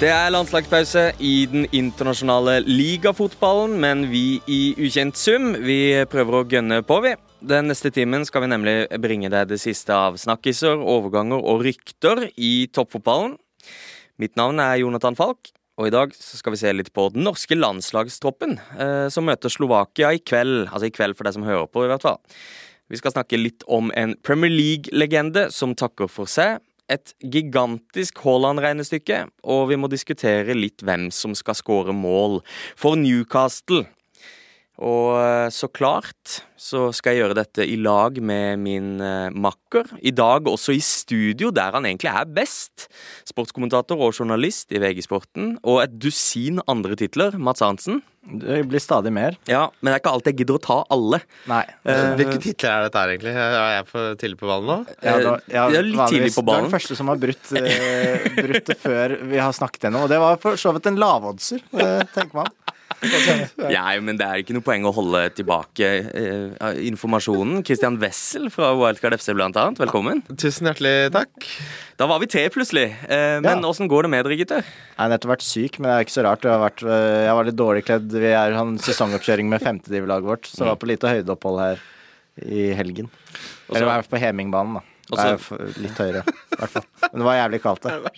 Det er landslagspause i den internasjonale ligafotballen, men vi i Ukjent sum vi prøver å gønne på, vi. Den neste timen skal vi nemlig bringe deg det siste av snakkiser, overganger og rykter i toppfotballen. Mitt navn er Jonathan Falk, og i dag skal vi se litt på den norske landslagstroppen, eh, som møter Slovakia i kveld. Altså i kveld for deg som hører på, i hvert fall. Vi skal snakke litt om en Premier League-legende som takker for seg et gigantisk Haaland-regnestykke, og vi må diskutere litt hvem som skal skåre mål for Newcastle. Og eh, så klart så skal jeg gjøre dette i lag med min uh, makker. I dag også i studio, der han egentlig er best. Sportskommentator og journalist i VG-sporten. Og et dusin andre titler. Mats Arntzen. Det blir stadig mer. Ja, Men det er ikke alltid jeg gidder å ta alle. Nei. Uh, Hvilke titler er dette her, egentlig? Er jeg for tidlig på ballen nå? Ja, da, ja, jeg er litt tidlig på ballen. Du er den første som har brutt, uh, brutt det før vi har snakket ennå. Og det var for så vidt en lavoddser, tenker man. Ja, men det er ikke noe poeng å holde tilbake eh, informasjonen. Christian Wessel fra Wildcard FC, blant annet. Velkommen. Tusen hjertelig takk. Da var vi tre, plutselig. Eh, men åssen ja. går det med dere, gutter? Jeg har nettopp vært syk, men det er ikke så rart. Jeg, vært, eh, jeg var litt dårlig kledd. Vi er en sesongoppkjøring med femtedivelaget vårt, så det var på lite høydeopphold her i helgen. Eller i hvert fall på Hemingbanen, da. Det er litt høyere, i hvert fall. Men det var jævlig kaldt, det.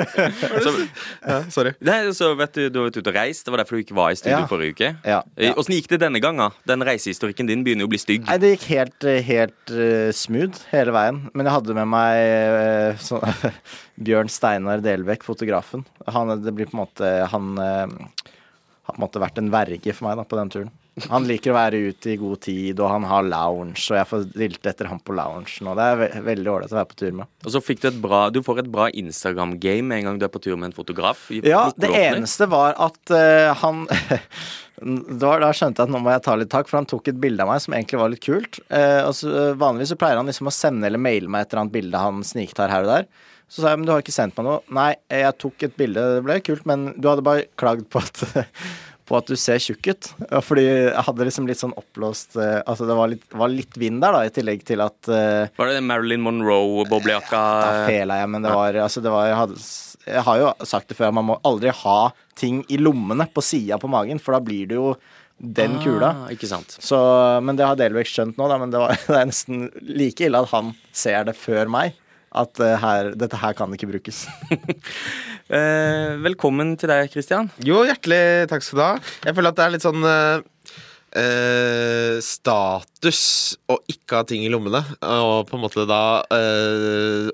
så, ja, sorry. Nei, så vet du, du har vært ute og reist. Det var derfor du ikke var i studio ja. forrige uke. Ja, ja. Åssen gikk det denne gangen? Den reisehistorikken din begynner jo å bli stygg. Nei, Det gikk helt, helt uh, smooth hele veien. Men jeg hadde med meg uh, så, Bjørn Steinar Delbekk, fotografen. Han, det blir på en måte Han uh, har på en måte vært en verge for meg da, på den turen. Han liker å være ute i god tid, og han har lounge, og jeg får dilte etter ham på loungen. Og det er ve veldig ålreit å være på tur med. Og så fikk du et bra Du får et bra Instagram-game en gang du er på tur med en fotograf. Ja, det eneste var at uh, han Da, da skjønte jeg at nå må jeg ta litt tak, for han tok et bilde av meg som egentlig var litt kult. Uh, og så, uh, Vanligvis så pleier han liksom å sende eller maile meg et eller annet bilde han sniktar her og der. Så sa jeg men du har ikke sendt meg noe. Nei, jeg tok et bilde, det ble kult, men du hadde bare klagd på at på at du ser tjukk ut. Fordi jeg hadde liksom litt sånn oppblåst uh, Altså det var litt, var litt, vind der, da, i tillegg til at uh, Var det Marilyn Monroe-boblejakka? Da fela jeg, men det var Altså det var jeg, hadde, jeg har jo sagt det før, man må aldri ha ting i lommene på sida på magen, for da blir det jo den ah, kula. Ikke sant. Så, men det har Delvik skjønt nå, da. Men det, var, det er nesten like ille at han ser det før meg at uh, her, dette her kan ikke brukes. eh, velkommen til deg, Christian. Jo, hjertelig takk skal du ha. Jeg føler at det er litt sånn uh, status å ikke ha ting i lommene, og på en måte da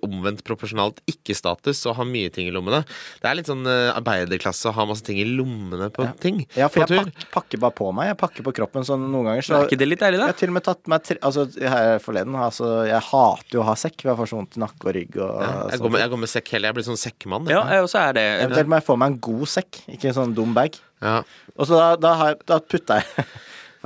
omvendt proporsjonalt ikke-status å ha mye ting i lommene. Det er litt sånn arbeiderklasse å ha masse ting i lommene på ja. ting. Ja, for jeg pakker, pakker, bare på meg. Jeg pakker på kroppen sånn noen ganger. Så er ikke det litt ærlig, da? Jeg har til og med tatt meg Altså, her forleden altså, Jeg hater jo å ha sekk. Jeg får så vondt i nakke og rygg og ja, jeg, går med, jeg, går med, sekk hele. Jeg blir sånn sekkmann. Ja, jeg også er det. Eventuelt må jeg få meg en god sekk, ikke en sånn dum bag. Ja. Og så da, da, da putta jeg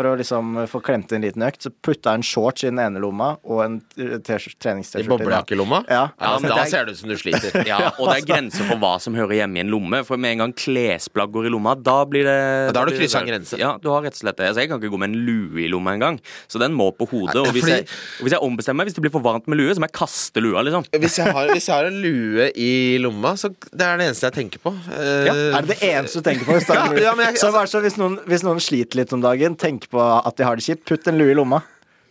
for å liksom få klemt en liten økt, så putta jeg en shorts i den ene lomma og en treningst-T-skjorte i boblejakkelomma? Ja. ja, men da ser det ut som du sliter. Ja, og det er grenser for hva som hører hjemme i en lomme. For med en gang klesplagg går i lomma, da blir det ja, Da har du kryssa en grense. Ja, du har rett og slett det. Altså, jeg kan ikke gå med en lue i lomma engang. Så den må på hodet. Og hvis, jeg, og hvis jeg ombestemmer meg, hvis det blir for varmt med lue, så må jeg kaste lua, liksom. Hvis jeg har, hvis jeg har en lue i lomma, så det er det eneste jeg tenker på. Uh, ja, er det det eneste du tenker på? Hvis, ja, ja, jeg, så, altså, hvis, noen, hvis noen sliter litt om dagen, tenk på at de har det kjipt, putt en lue i lomma.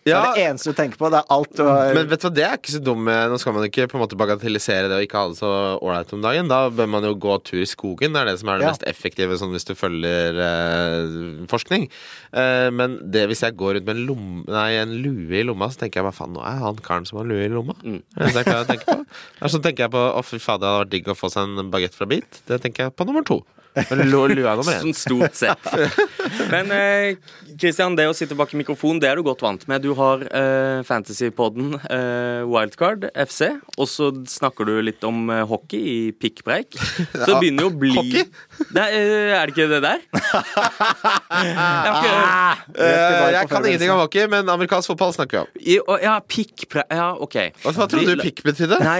Ja. Det er det eneste du tenker på. Det er alt du har Men vet du hva, det er ikke så dumt. Nå skal man ikke på en måte bagatellisere det og ikke ha det så ålreit om dagen. Da bør man jo gå tur i skogen. Det er det som er det ja. mest effektive sånn hvis du følger eh, forskning. Eh, men det hvis jeg går rundt med en, lom, nei, en lue i lomma, så tenker jeg bare faen, nå er han karen som har lue i lomma. Mm. Det er det jeg tenker på. Så tenker jeg på å fy fader, det hadde vært digg å få seg en bagett fra Beat. Det tenker jeg på nummer to. Lua nummer én. Sånn stort sett. Men Kristian, eh, det å sitte bak mikrofon, det er du godt vant med. Du har eh, Fantasypodden eh, Wildcard FC, og så snakker du litt om eh, hockey i pikkpreik. Så det begynner jo å bli Hockey? Nei, eh, er det ikke det der? ikke... Eh, jeg kan ingenting om hockey, men amerikansk fotball snakker vi om. I, ja, pikkpreik Ja, OK. Hva, hva trodde du pikk betydde? Nei,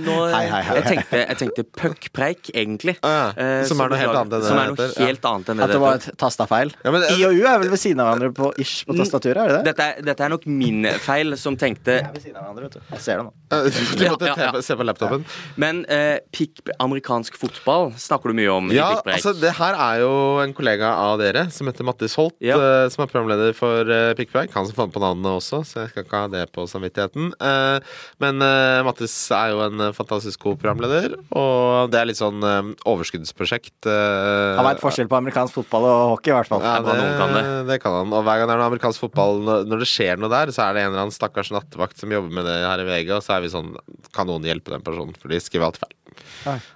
nå Hei, hei, hei. Jeg tenkte, jeg tenkte puckpreik, egentlig. Ah, Som så er noe helt annet enn det Som er det noe heter, helt annet enn det At det var et tastafeil. Ja, men, I og U er vel ved siden av hverandre på ish på tastaturet, er det det? Dette er, dette er nok min feil, som tenkte Jeg er ved siden av hverandre, vet du. Jeg ser det nå. du måtte Ja, ja, ja. se på laptopen. Men eh, amerikansk fotball snakker du mye om Ja, i pikkpreik. altså det her er jo en kollega av dere som heter Mattis Holt, Ja. uh, som er programleder for uh, Pikkpreik. Han som fant på navnet også, så jeg skal ikke ha det på samvittigheten. Uh, men eh, Mattis er jo en eh, fantastisk god programleder, og det er litt sånn eh, overskuddsprosjekt. uh, Han veit forskjell på amerikansk fotball og hockey, i hvert fall. Ja, Det kan det. det kan han. Og hver gang det er noe amerikansk fotball, når, når det skjer noe der, så er det en eller annen stakkars nattevakt som jobber med det her i VG, og så er vi sånn Kan noen hjelpe den personen? For de skriver alt feil.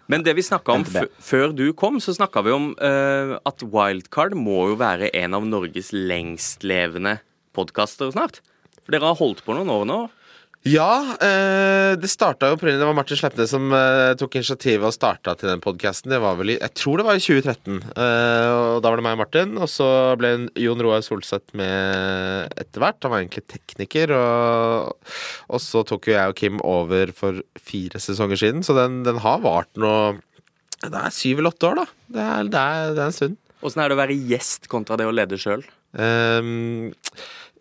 Men det vi snakka om f før du kom, så snakka vi om uh, at Wildcard må jo være en av Norges lengstlevende podkaster snart. For dere har holdt på noen år nå. Ja, eh, det starta jo opprinnelig Det var Martin Slepne som eh, tok initiativet og starta til den podkasten. Det var vel i Jeg tror det var i 2013. Eh, og da var det meg og Martin. Og så ble Jon Roar Solseth med etter hvert. Han var egentlig tekniker. Og, og så tok jo jeg og Kim over for fire sesonger siden, så den, den har vart nå Det er syv eller åtte år, da. Det er, det er, det er en stund. Åssen er det å være gjest kontra det å lede sjøl? Ehm,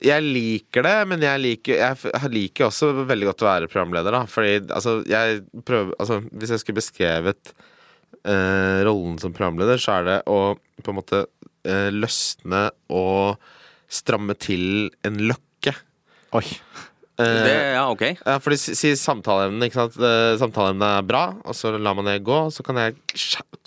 jeg liker det, men jeg liker, jeg liker også veldig godt å være programleder, da. Fordi altså, jeg prøver Altså, hvis jeg skulle beskrevet uh, rollen som programleder, så er det å på en måte uh, løsne og stramme til en løkke. Oi. Eh, Det, ja, OK. ja, fordi si, si samtaleemnet, ikke sant. Eh, Samtaleemnet er bra, og så lar man det gå, så kan jeg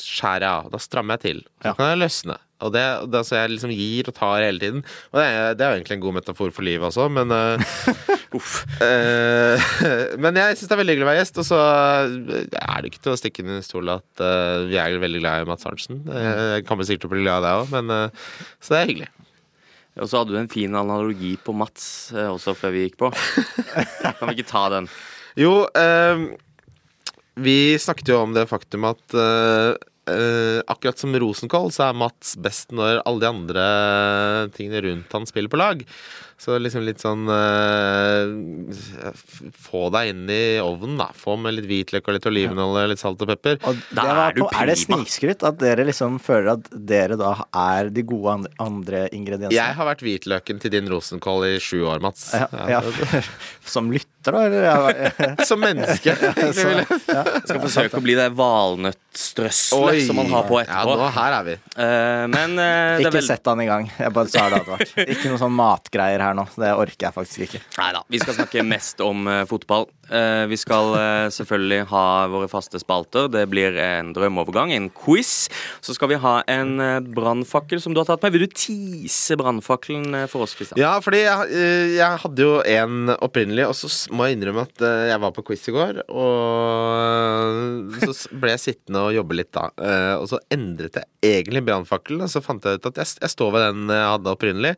skjære av. Da strammer jeg til. Så Ja. kan jeg løsne. Og det, det så jeg liksom gir og tar hele tiden. Og det er, det er jo egentlig en god metafor for livet også, men eh, Uff. uh, Men jeg syns det er veldig hyggelig å være gjest, og så er det ikke til å stikke under en stol at uh, vi er veldig glad i Mats Arntzen. Jeg kommer sikkert til å bli glad i deg òg, men uh, Så det er hyggelig. Og så hadde du en fin analogi på Mats eh, også før vi gikk på. Kan vi ikke ta den? Jo, eh, vi snakket jo om det faktum at eh, eh, akkurat som Rosenkål, så er Mats best når alle de andre tingene rundt han spiller på lag. Så liksom litt sånn uh, Få deg inn i ovnen, da. Få med litt hvitløk og litt olivenolje, litt salt og pepper. Og Da det er du prima. er det snikskryt at dere liksom føler at dere da er de gode andre, ingrediensene? Jeg har vært hvitløken til din rosenkål i sju år, Mats. ja, ja, Som lytter, da? Eller? Som menneske. ja, så, ja. Skal forsøke å bli det valnøttstrøsselet som man har på etterpå. Ja, nå her er vi. Uh, men det er Ikke vel... sett han i gang. Jeg bare sa det advart. Ikke noe sånn matgreier her nå. Det orker jeg faktisk ikke. Nei da. Vi skal snakke mest om uh, fotball. Uh, vi skal uh, selvfølgelig ha våre faste spalter. Det blir en drømmeovergang, en quiz. Så skal vi ha en uh, brannfakkel som du har tatt med. Vil du tease brannfakkelen for oss, Kristian? Ja, fordi jeg, jeg hadde jo en opprinnelig, og så må jeg innrømme at jeg var på quiz i går. Og så ble jeg sittende og jobbe litt da. Eh, Og så endret jeg egentlig brannfakkelen, og så fant jeg ut at jeg, jeg står ved den jeg hadde opprinnelig.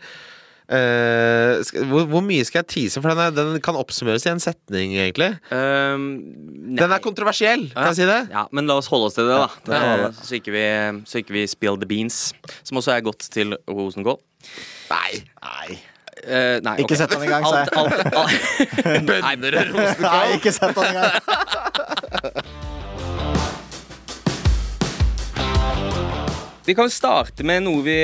Eh, skal, hvor, hvor mye skal jeg tease? For den, er, den kan oppsummeres i en setning, egentlig. Um, Den er kontroversiell, kan jeg si det? Ja, men la oss holde oss til det, da. det får holde. Eh, så, ikke vi, så ikke vi spill the beans. Som også er godt til rosenkål. Nei. Nei. Uh, nei, Ikke okay. sett han i gang, sa jeg. alt, og rosenkål. Nei, ikke sett han i gang. Vi kan starte med noe vi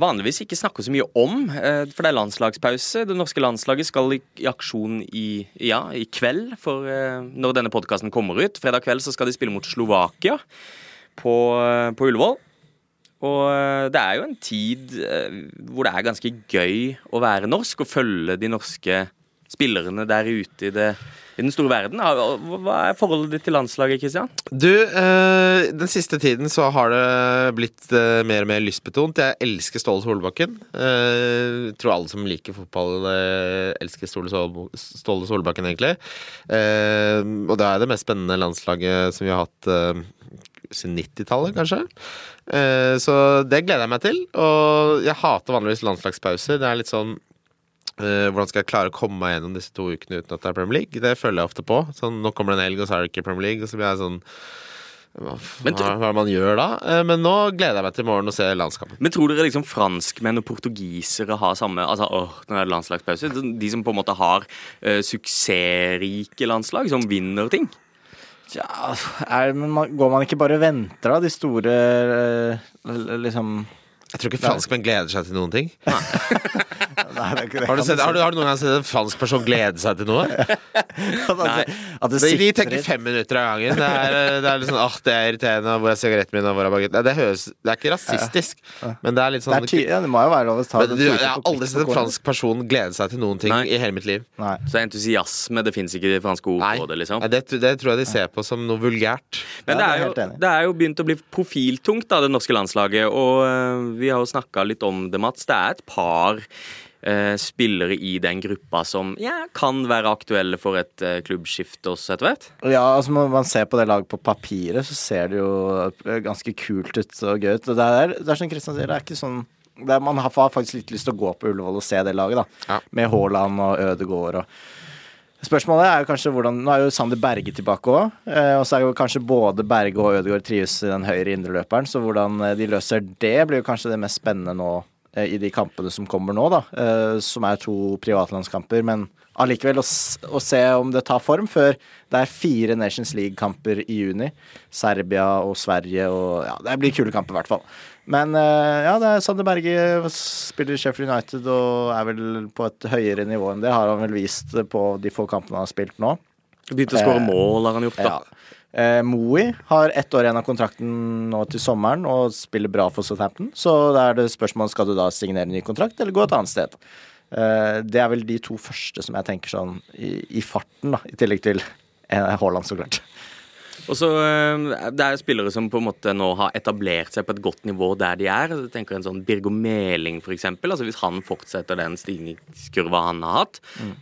vanligvis ikke snakker så mye om. eh, For det er landslagspause. Det norske landslaget skal i, aksjon i, ja, i kveld. For eh, når denne podkasten kommer ut. Fredag kveld så skal de spille mot Slovakia på, eh, på Ullevål. Og det er jo en tid hvor det er ganske gøy å være norsk og følge de norske spillerne der ute i, det, i den store verden. Hva er forholdet ditt til landslaget, Kristian? Du, øh, den siste tiden så har det blitt øh, mer og mer lystbetont. Jeg elsker Ståle Solbakken. Uh, tror alle som liker fotball, øh, elsker Ståle, Ståle Solbakken, egentlig. Uh, og det er det mest spennende landslaget som vi har hatt siden 90-tallet, kanskje. Så det gleder jeg meg til. Og jeg hater vanligvis landslagspauser. Det er litt sånn hvordan skal jeg klare å komme meg gjennom disse to ukene uten at det er Premier League? Det føler jeg ofte på. Sånn, nå kommer det en helg, og så er det ikke Premier League. Og så blir jeg sånn hva, Men hva det man gjør da? Eh, Men nå gleder jeg meg til i morgen å se landskampen. Men tror dere liksom franskmenn og portugisere har samme Altså, åh, nå er det landslagspause. De som på en måte har uh, suksessrike landslag, som vinner ting. Ja, er, men man, går man ikke bare og venter, da? De store uh, liksom Jeg tror ikke franskmenn gleder seg til noen ting. Nei, det er ikke det. Har du, sett, har, du, har du noen gang sett en fransk person glede seg til noe? Nei. De, tenker fem minutter av gangen. Det er, det er litt sånn ah, det er irriterende. Hvor er sigaretten min? Og hvor er bagetten? Det, høres, det er ikke rasistisk, men det er litt det, sånn er ty ja, det må jo være lov å ta Men det du, Jeg har aldri sett en fransk person glede seg til noen ting Nei. i hele mitt liv. Nei. Så entusiasme, det fins ikke i franske ord på det, liksom. Nei, det, det tror jeg de ser på som noe vulgært. Men Ja, det, det er er jo, det er jo begynt å bli profiltungt, da, det norske landslaget. Og øh, vi har jo snakka litt om det, Mats. Det er et par eh, spillere i den gruppa som ja, kan være aktuelle for et uh, klubbskifte også etter hvert. Ja, altså Når man ser på det laget på papiret, så ser det jo eh, ganske kult ut og gøy ut. Og det er, det er som Kristian sier, det er ikke sånn er, Man har faktisk litt lyst til å gå på Ullevål og se det laget, da. Ja. Med Haaland og Ødegaard og Spørsmålet er jo kanskje hvordan Nå er jo Sander Berge tilbake òg. Eh, og så er jo kanskje både Berge og Ødegaard trives i den høyre indreløperen. Så hvordan eh, de løser det, blir jo kanskje det mest spennende nå eh, i de kampene som kommer nå, da. Eh, som er to privatlandskamper. Men allikevel å, å se om det tar form før det er fire Nations League-kamper i juni. Serbia og Sverige og Ja, det blir kule kamper, i hvert fall. Men eh, ja, det er Sander Berge spiller Sheffield United og er vel på et høyere nivå enn det. Har han vel vist på de få kampene han har spilt nå. Begynte å skåre Eh, mål, har han gjort, da. Ja. Eh, Moey har ett år igjen av kontrakten nå til sommeren og spiller bra for Southampton. Så da er det spørsmål skal du da signere ny kontrakt eller gå et annet sted. Eh, det er vel de to første som jeg tenker sånn i, i farten, da. I tillegg til eh, Haaland, så klart. Og så eh, Det er spillere som på en måte nå har etablert seg på et godt nivå der de er. Jeg tenker en sånn Birgo Meling, for. Altså Hvis han fortsetter den stigningskurva han har hatt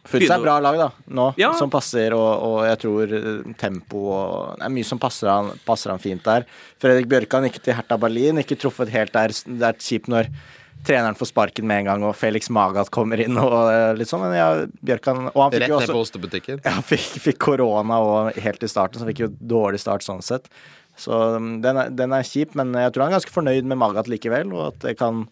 Fullt seg bra lag, da, nå, Ja. som passer, og, og jeg tror eh, tempo og Det er mye som passer han, passer han fint der. Fredrik Bjørkan ikke til Hertha Berlin, ikke truffet helt der. Det er kjipt når treneren får sparken med en gang, og Felix Magath kommer inn og eh, litt sånn, men ja, Bjørkan Og han fikk Rett jo ned også på ostebutikken. ja, fikk, fikk korona og helt i starten, så fikk jo dårlig start sånn sett. Så um, den er, den er kjip, men jeg tror han er ganske fornøyd med Magath likevel, og at det kan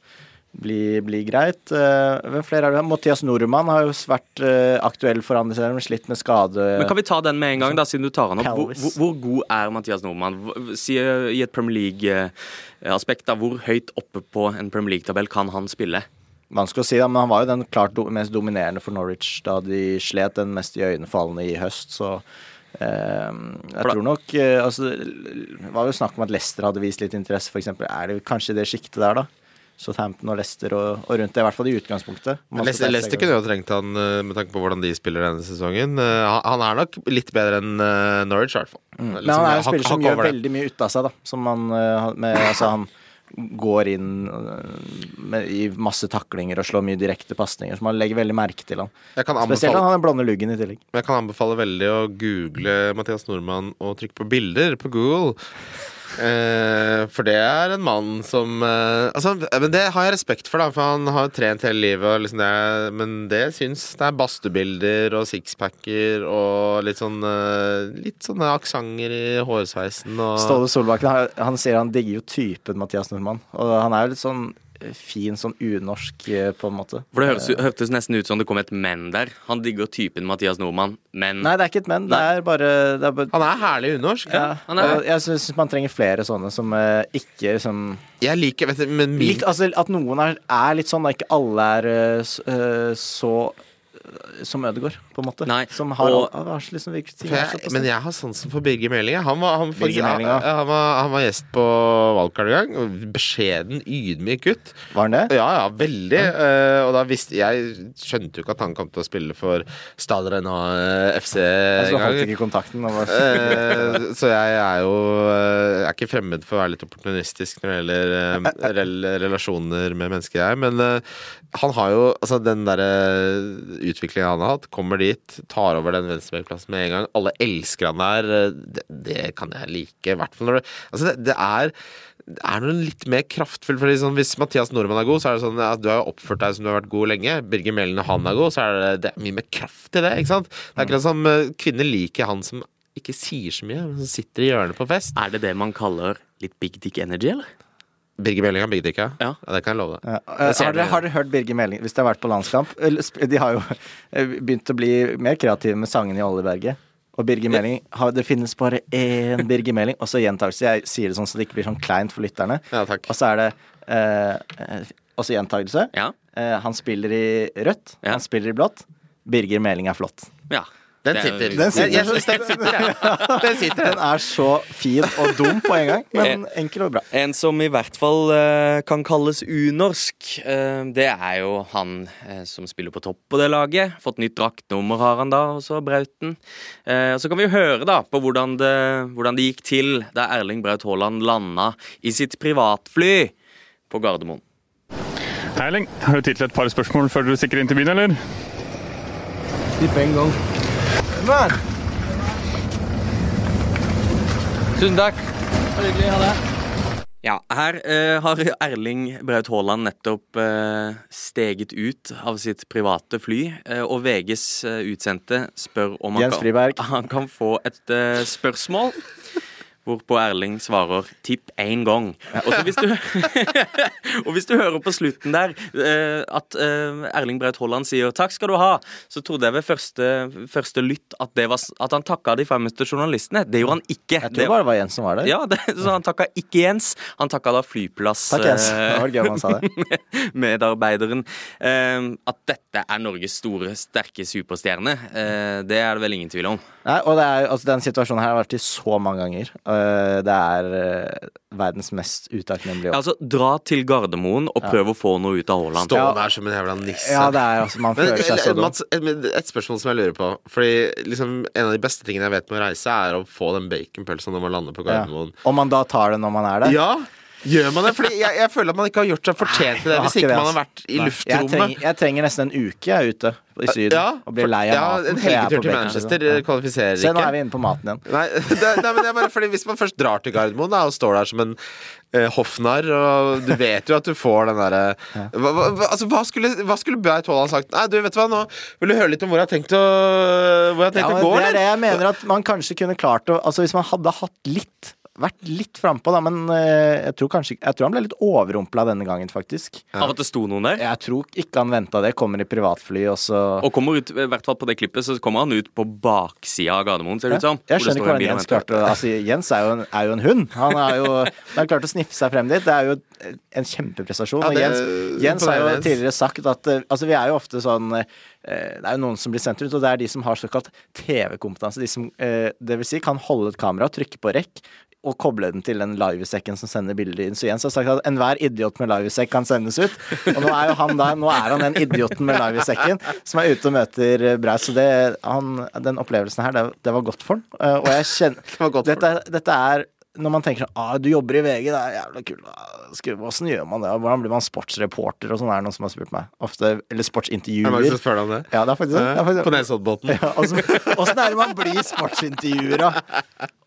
bli, bli greit. Eh, Hvem flere er det? Mathias Nordmann har jo vært eh, aktuell for han, selv slitt med skade. Men Kan vi ta den med en gang, da, siden du tar han opp? Hvor, hvor, hvor god er Mathias Nordmann? Si i et Premier League-aspekt, da, hvor høyt oppe på en Premier League-tabell kan han spille? Vanskelig å si, da, men han var jo den klart mest dominerende for Norwich da de slet den mest iøynefallende i høst, så eh, jeg tror nok eh, altså, Det var jo snakk om at Leicester hadde vist litt interesse, f.eks. Er det kanskje det sjiktet der, da? Southampton og Leicester og, og rundt det, i hvert fall i utgangspunktet. Leicester, Leicester kunne jo trengt han eh, med tanke på hvordan de spiller denne sesongen. Eh, Han er nok litt bedre enn eh, Norwich, i hvert fall. Mm. Men han er en spiller som gjør veldig mye ut av seg, da. Som han, med, altså, han går inn med, i masse taklinger og slår mye direkte pasninger, så man legger veldig merke til han. Kan, Spesielt han har den blonde luggen i tillegg. jeg kan anbefale veldig å google Mathias Nordmann og trykke på bilder på Google. Eh, for det er en mann som eh, Altså, men det har jeg respekt for, da, for han har trent hele livet. Liksom det, men det syns det er badstuebilder og sixpacker og litt sånn eh, Litt sånne aksenter i hårsveisen og Ståle Solbakken han, han sier han digger jo typen Mathias Nordmann. Og han er jo litt sånn fin, sånn unorsk, eh, på en måte. For Det høres, hørtes nesten ut som det kom et men der. Han digger typen Mathias Nordmann, men Nei, det er ikke et men. Det er bare, det er bare Han er herlig unorsk. ja, han er- og Jeg syns man trenger flere sånne som eh, ikke som Jeg liker vet du, men min, litt, altså, At noen er, er litt sånn, da ikke alle er eh, eh, så eh, som Ødegaard, på en måte. Nei, Som har, og- al- har liksom virket ting jeg, men jeg har sansen for Birger Meling. jeg. Han var, han, faktisk, Birger Meling, ja. ja, han, var, han var gjest på Valgkart en gang. Beskjeden, ydmyk gutt. Var han det? Ja, ja, veldig. Eh, og da visste Jeg skjønte jo ikke at han kom til å spille for Stade Rennais FC Altså, en holdt ikke kontakten. uh, Eh, så jeg er jo eh, Jeg er ikke fremmed for å være litt opportunistisk når det gjelder eh, rel relasjoner med mennesker, jeg. Men uh, han har jo Altså, den derre utviklinga han har hatt, kommer dit, tar over den venstrebekkplassen med en gang. Alle elsker han der. Det, det kan jeg like, i hvert fall når det Altså, det, det er det er noe litt mer kraftfullt. Fordi sånn, Hvis Mathias Nordmann er god, så er det sånn at du har oppført deg som du har vært god lenge. Birger Mehl og han er god, så er det, det er mye mer kraft i det. ikke sant? Det er akkurat som eh, kvinner liker han som ikke sier så mye, men som sitter i hjørnet på fest. Er det det man kaller litt big dick energy, eller? Birger Meling har bygd ikke? ja. Ja. Det kan jeg love deg. Ja. Har dere, har dere hørt Birger Meling hvis dere har vært på landskamp? De har jo eh, begynt å bli mer kreative med sangene i Oljeberget. Og Birger Meling har, Det finnes bare én Birger Meling, og så gjentakelse. Jeg sier det sånn så det ikke blir sånn kleint for lytterne. Ja, takk. Og så er det eh, eh, også gjentakelse. Ja. Eh, han spiller i rødt, Ja. han spiller i blått. Birger Meling er flott. ja. Den er- sitter. Den sitter. Jeg, synes den sitter. Den sitter, Den er så fin og dum på en gang, men enkel og bra. En som i hvert fall eh, kan kalles unorsk, eh, det er jo han eh, som spiller på topp på det laget. Fått nytt draktnummer har han da, også Brauten. Eh, så kan vi jo høre da på hvordan det, hvordan det gikk til da Erling Braut Haaland landa i sitt privatfly på Gardermoen. Erling, har du tid til et par spørsmål før du stikker inn til byen, eller? Tusen takk. Ja, her eh, har Erling Braut Haaland nettopp eh, steget ut av sitt private fly, eh, og VGs eh, utsendte spør om han kan, han kan få et eh, spørsmål. Hvorpå Erling svarer 'tipp én gang'. Og, så hvis du, og hvis du hører på slutten der eh, at eh, Erling Braut Haaland sier 'takk skal du ha', så trodde jeg ved første, første lytt at, det var, at han takka de fremmeste journalistene. Det gjorde han ikke. Jeg Det- tror bare det var Jens som var der. ja, det, så han takka ikke Jens. Han takka da flyplass... Takk, Jens. eh, Det var gøy om han sa det. medarbeideren. At dette er Norges store, sterke superstjerne, det er det vel ingen tvil om. Nei, og det er, altså, den situasjonen her har vært i så mange ganger. Eh, det er eh, verdens mest utakknemlige jobb. Altså, Dra til Gardermoen og prøv å få noe ut av Haaland. Stå Ja. der som en jævla nisse. Ja, det er altså Man Men, føler seg så dum. Mats, et, et spørsmål som jeg lurer på. Fordi liksom, En av de beste tingene jeg vet med å reise, er å få den baconpølsa når man lander på Ja. Gardermoen. Om man da tar det når man er der? Ja, Gjør man det? Fordi jeg, jeg føler at man ikke har gjort seg fortjent til det hvis ikke det, altså. man har vært i Nei. Jeg luftrommet. trenger, jeg trenger nesten en uke jeg er ute i Syden Ja, og blir lei av ja, maten. En helgetur til Manchester liksom. kvalifiserer ikke. Se, nå er vi inne på maten igjen. Nei, det, nei, men det er bare fordi Hvis man først drar til Gardermoen da, og står der som en eh, hoffnarr, og du vet jo at du får den derre hva, hva, hva- altså, hva skulle, hva skulle Braut Haaland sagt? Nei, du, vet du hva, nå vil du høre litt om hvor jeg har tenkt å, hvor jeg har tenkt Ja, å gå, gå, det er det jeg mener at man kanskje kunne klart å Altså Hvis man hadde hatt litt vært litt frampå, da, men eh, jeg tror kanskje Jeg tror han ble litt overrumpla denne gangen, faktisk. Av at det sto noen der. Jeg tror ikke han venta det. Kommer i privatfly, og så Og kommer ut, i hvert fall på det klippet, så kommer han ut på baksida av Gardermoen, ser det ut som. Jeg skjønner ikke hvordan Jens klarte å Altså, Jens er jo en, er jo en hund. Han har jo Han klart å sniffe seg frem dit. Det er jo en kjempeprestasjon. Ja, og det- Jens, Jens har jo tidligere sagt at eh, Altså, vi er jo ofte sånn eh, Det er jo noen som blir sendt ut, og det er de som har såkalt TV-kompetanse. De som eh, det vil si kan holde et kamera, trykke på rekk og koble den til den livesekken som sender bilder inn. Så Jens har sagt at enhver idiot med livesekk kan sendes ut. Og nå er jo han da Nå er han den idioten med livesekken som er ute og møter Braus. Så det, han, den opplevelsen her, det, det var godt for han. Eh, Og jeg kjenner dette, dette er når man tenker sånn ah, du jobber i VG, det er jævla kult. Åssen gjør man det? Hvordan blir man sportsreporter og sånn? Er det noen som har spurt meg? Ofte, eller Er det mange som spør deg om det? Ja, det er faktisk det. det. er faktisk det. På Nesoddbåten? Ja, Åssen er det man blir sportsintervjuer, da?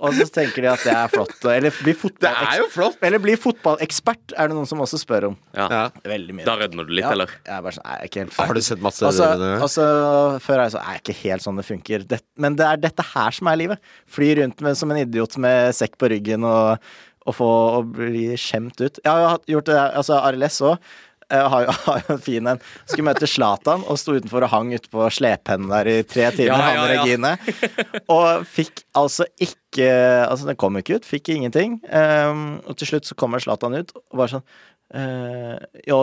Og så tenker de at det er flott. Eller bli er flott! Eller bli fotballekspert, er det noen som også spør om. Ja. Ja. Veldig mye. Da rødmer du litt, Ja, eller? Jeg er bare sånn, nei, jeg er ikke helt Har du sett masse og så, og så før er jeg så er jeg ikke helt sånn det funker. Det, men det er dette her som er livet. Fly rundt med, som en idiot med sekk på ryggen og, og få og bli skjemt ut. Jeg har jo gjort det, altså RLS òg. Har har jo en fin en. Skulle møte Zlatan og sto utenfor og hang ute på slependen der i tre timer. Ja, han ja, og ja. Regine. Og fikk altså ikke Altså, den kom ikke ut. Fikk ingenting. Um, og til slutt så kommer Zlatan ut og bare sånn uh, Ja,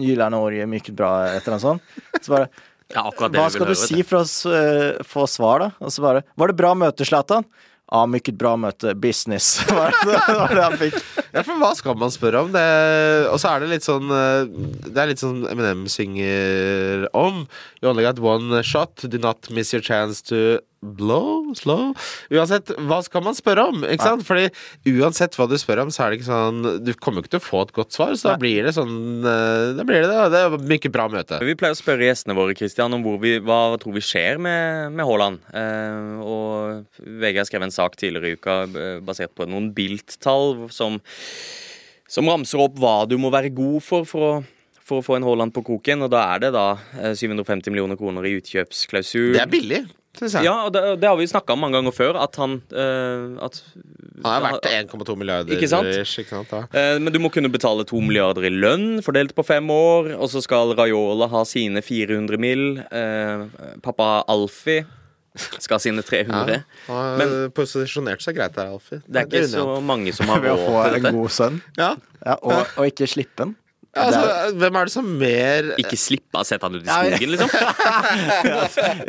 gillar Norge, mye bra, et eller annet sånt. Så bare Ja, hva skal du si for å få svar, da? Og så bare Var det bra møte, Zlatan? Ja, mye bra møte. Business. Det var det han fikk? Ja, for hva skal man spørre om? Det, og så er det litt sånn eh, Det er litt sånn Eminem synger om. You only got one shot. Do not miss your chance to blow slow. Uansett, hva skal man spørre om? Ikke sant? Fordi uansett hva du spør om, så er det ikke sånn Du kommer ikke til å få et godt svar, så da blir det sånn eh, Da blir det det. Det er mye bra møte. Vi pleier å spørre gjestene våre Christian, om hvor vi, hva tror vi skjer med, med Haaland. Eh, og VG har skrevet en sak tidligere i uka eh, basert på noen Bilt-tall som, som ramser opp hva du må være god for for å, for å få en Haaland på koken. Og da er det da eh, 750 millioner kroner i utkjøpsklausul. Det er billig. Ja, og det, det har vi snakka om mange ganger før, at han eh, at, Han er verdt 1,2 milliarder. Ikke sant? ikke sant ja. Eh, Men du må kunne betale 2 milliarder i lønn, fordelt på fem år. Og så skal Raiola ha sine 400 mill. Eh, pappa Alfie skal ha sine 300. Han Men- har posisjonert seg greit der, Alfie. Det er ikke så mange som har Ved å få en god sønn. Ja. Ja, og, og ikke slippe den. Ja, altså, hvem er det som mer Ikke slippe å sette han ut i Ja, ja. skogen, liksom.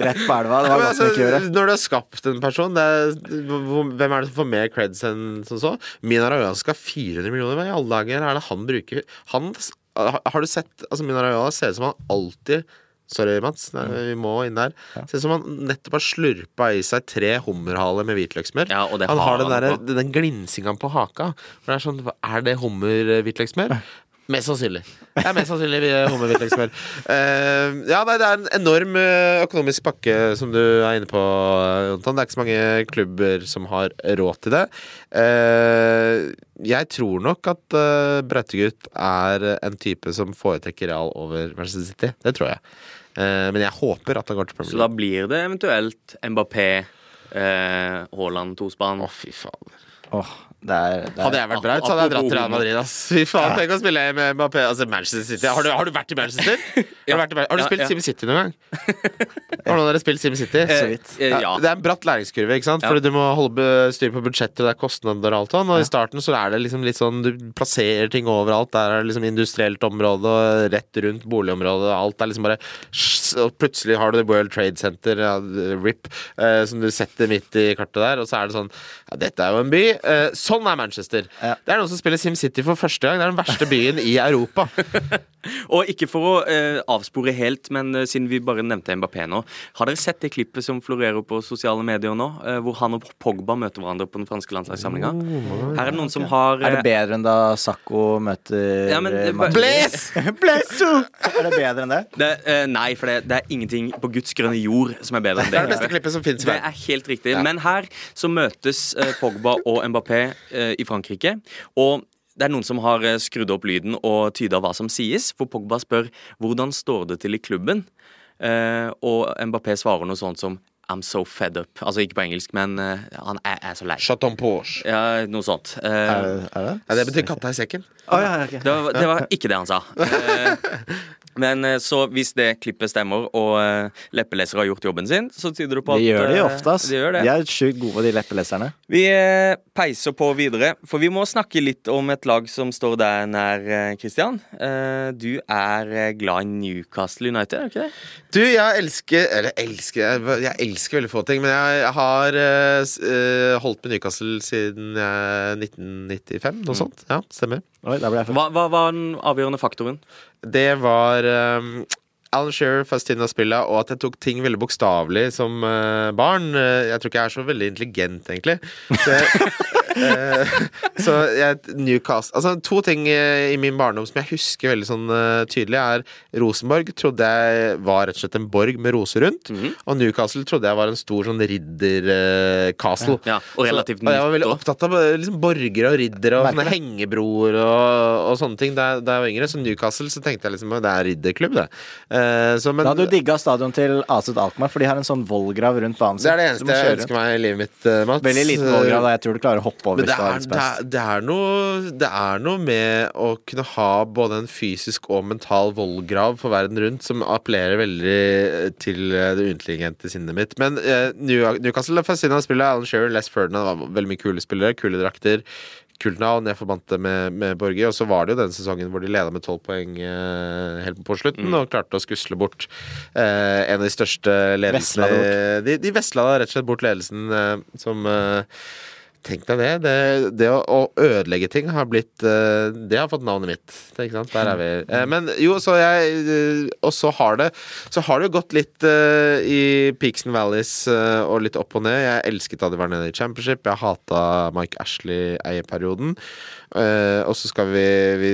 Rett på elva. Det var men godt altså, ikke når du har skapt en person, det er, hvem er det som får mer creds enn som så? Minar Raiola skal ha 400 millioner. Hva i alle dager er det han bruker? Han, har du sett altså Minar Raiola ser ut som han alltid Sorry, Mats. Nei, vi må inn der. Ser ut som han nettopp har slurpa i seg tre hummerhaler med hvitløkssmør. Ja, og det han har har den, der, den glinsinga på haka. For det er sånn, Er det hummer-hvitløkssmør? Mest sannsynlig. Det er mest sannsynlig eh, hummer-hvitløkssmør. Uh, ja, nei, det er en enorm eh, økonomisk pakke som du er inne på, Jontan. Det er ikke så mange klubber som har råd til det. Uh, jeg tror nok at uh, Brautegutt er en type som foretrekker Real over Manchester City. Det tror jeg. Eh, men jeg håper at han går til Premier Så da blir det eventuelt Mbappé, eh, Haaland tospann. Å, fy faen. Åh, det er, det er Hadde jeg vært Braut, så hadde jeg dratt til Real Madrid. Ass. Fy faen, Tenk å spille med Mbappé. Altså Manchester City. Har du, har du vært i Manchester? Har du, i, Har du Ja, spilt ja. SimCity noen gang? Har noen av dere spilt SimCity? så vidt. Eh, Ja, ja. Det er en bratt læringskurve, ikke sant? Ja. Fordi du må holde styr på budsjettet, det er kostnader og alt sånn. Og i starten så er det liksom litt sånn Du plasserer ting overalt. Der er det liksom industrielt område og rett rundt boligområdet. Alt er liksom bare Og plutselig har du The World Trade Center, ja, RIP, eh, som du setter midt i kartet der, og så er det sånn Ja, dette er jo en by. Eh, sånn er Manchester. Ja. Det er noen som spiller SimCity for første gang. Det er den verste byen i Europa. Og ikke for å eh, avspore helt, men eh, siden vi bare nevnte Mbappé nå. Har dere sett det klippet som florerer på sosiale medier nå? eh, hvor han og Pogba møter hverandre på den franske landslagssamlinga? Her er det noen som har Er det eh, bedre enn da Sakko møter Ja, men eh! Blesso! Er det bedre enn det? det, eh, Nei, for det, det er ingenting på Guds grønne jord som er bedre enn Det det. er det beste klippet som finnes i Det verden. er helt riktig. Ja. Men her så møtes eh, Pogba og Mbappé eh, i Frankrike. Og det er noen som har eh, skrudd opp lyden og tyda hva som sies. For Pogba spør hvordan står det til i klubben. uh, og Mbappé svarer noe sånt som I'm so fed up. Altså ikke på engelsk, men uh, han er, er så lei. Chaton Porsche. Ja, noe sånt. Uh, Er det, er det? Ja, det betyr katta i sekken. Oh, ja, okay. det, var, det var ikke det han sa. Eh, men eh, så hvis det klippet stemmer, og eh, leppelesere har gjort jobben sin, så tyder det på at De gjør de eh, ofte, ass. De gjør det. De er sjukt gode, de leppeleserne. Vi eh, peiser på videre, for vi må snakke litt om et lag som står der nær, eh, Christian. Eh, Du er eh, glad i Newcastle United, er du ikke det? Du, jeg elsker Eller elsker Jeg, elsker veldig få ting, men jeg har eh, eh, holdt med Newcastle siden 1995. Noe sånt. Ja, stemmer. Oi, der ble jeg. Hva, hva var den avgjørende faktoren? Det var um, Alan Shearer Fastina Spilla, og at jeg tok ting veldig bokstavelig som uh, barn. Uh, jeg tror ikke jeg er så veldig intelligent, egentlig. Så jeg, så jeg Newcastle Altså, to ting eh, i min barndom som jeg husker veldig sånn eh, tydelig, er Rosenborg trodde jeg var rett og slett en borg med roser rundt, Mhm. og Newcastle trodde jeg var en stor sånn ridder-castle. Ja, og relativt Så, og jeg var veldig opptatt av eh, liksom, borgere og riddere og sånne hengebroer og, og sånne ting da, da jeg var yngre. Så Newcastle så tenkte jeg liksom det er ridderklubb, det. Uh, så, men, Da hadde du digga stadion til Aset Alkmaar, for de har en sånn vollgrav rundt banen det er det eneste jeg ønsker meg i livet mitt, eh, Mats. Veldig liten vollgrav, da. Jeg tror du klarer å hoppe over Men det er, det, er, det, er noe, det er noe med å kunne ha både en fysisk og mental vollgrav for verden rundt som appellerer veldig til eh, det uintelligente sinnet mitt. Men eh, Newcastle er fascinerende han spiller Alan Shearer, Les Ferdinand var veldig mye kule spillere. Kule drakter. Kult navn. Jeg forbandt det med, med Borge. Og så var det jo den sesongen hvor de leda med tolv poeng eh, helt på slutten, og klarte å skusle bort eh, en av de største ledelsene Vesla det De, de vesla rett og slett bort ledelsen eh, som eh, Tenk deg det. Det, det å, å ødelegge ting har blitt eh, Det har fått navnet mitt. Ikke sant? Der er vi. Eh, Men jo, så jeg eh, Og så har det Så har det jo gått litt i peaks and valleys og litt opp og ned. Jeg elsket da de var nede i championship. Jeg hata Mike Ashley-eierperioden. Eh, og så skal vi, vi,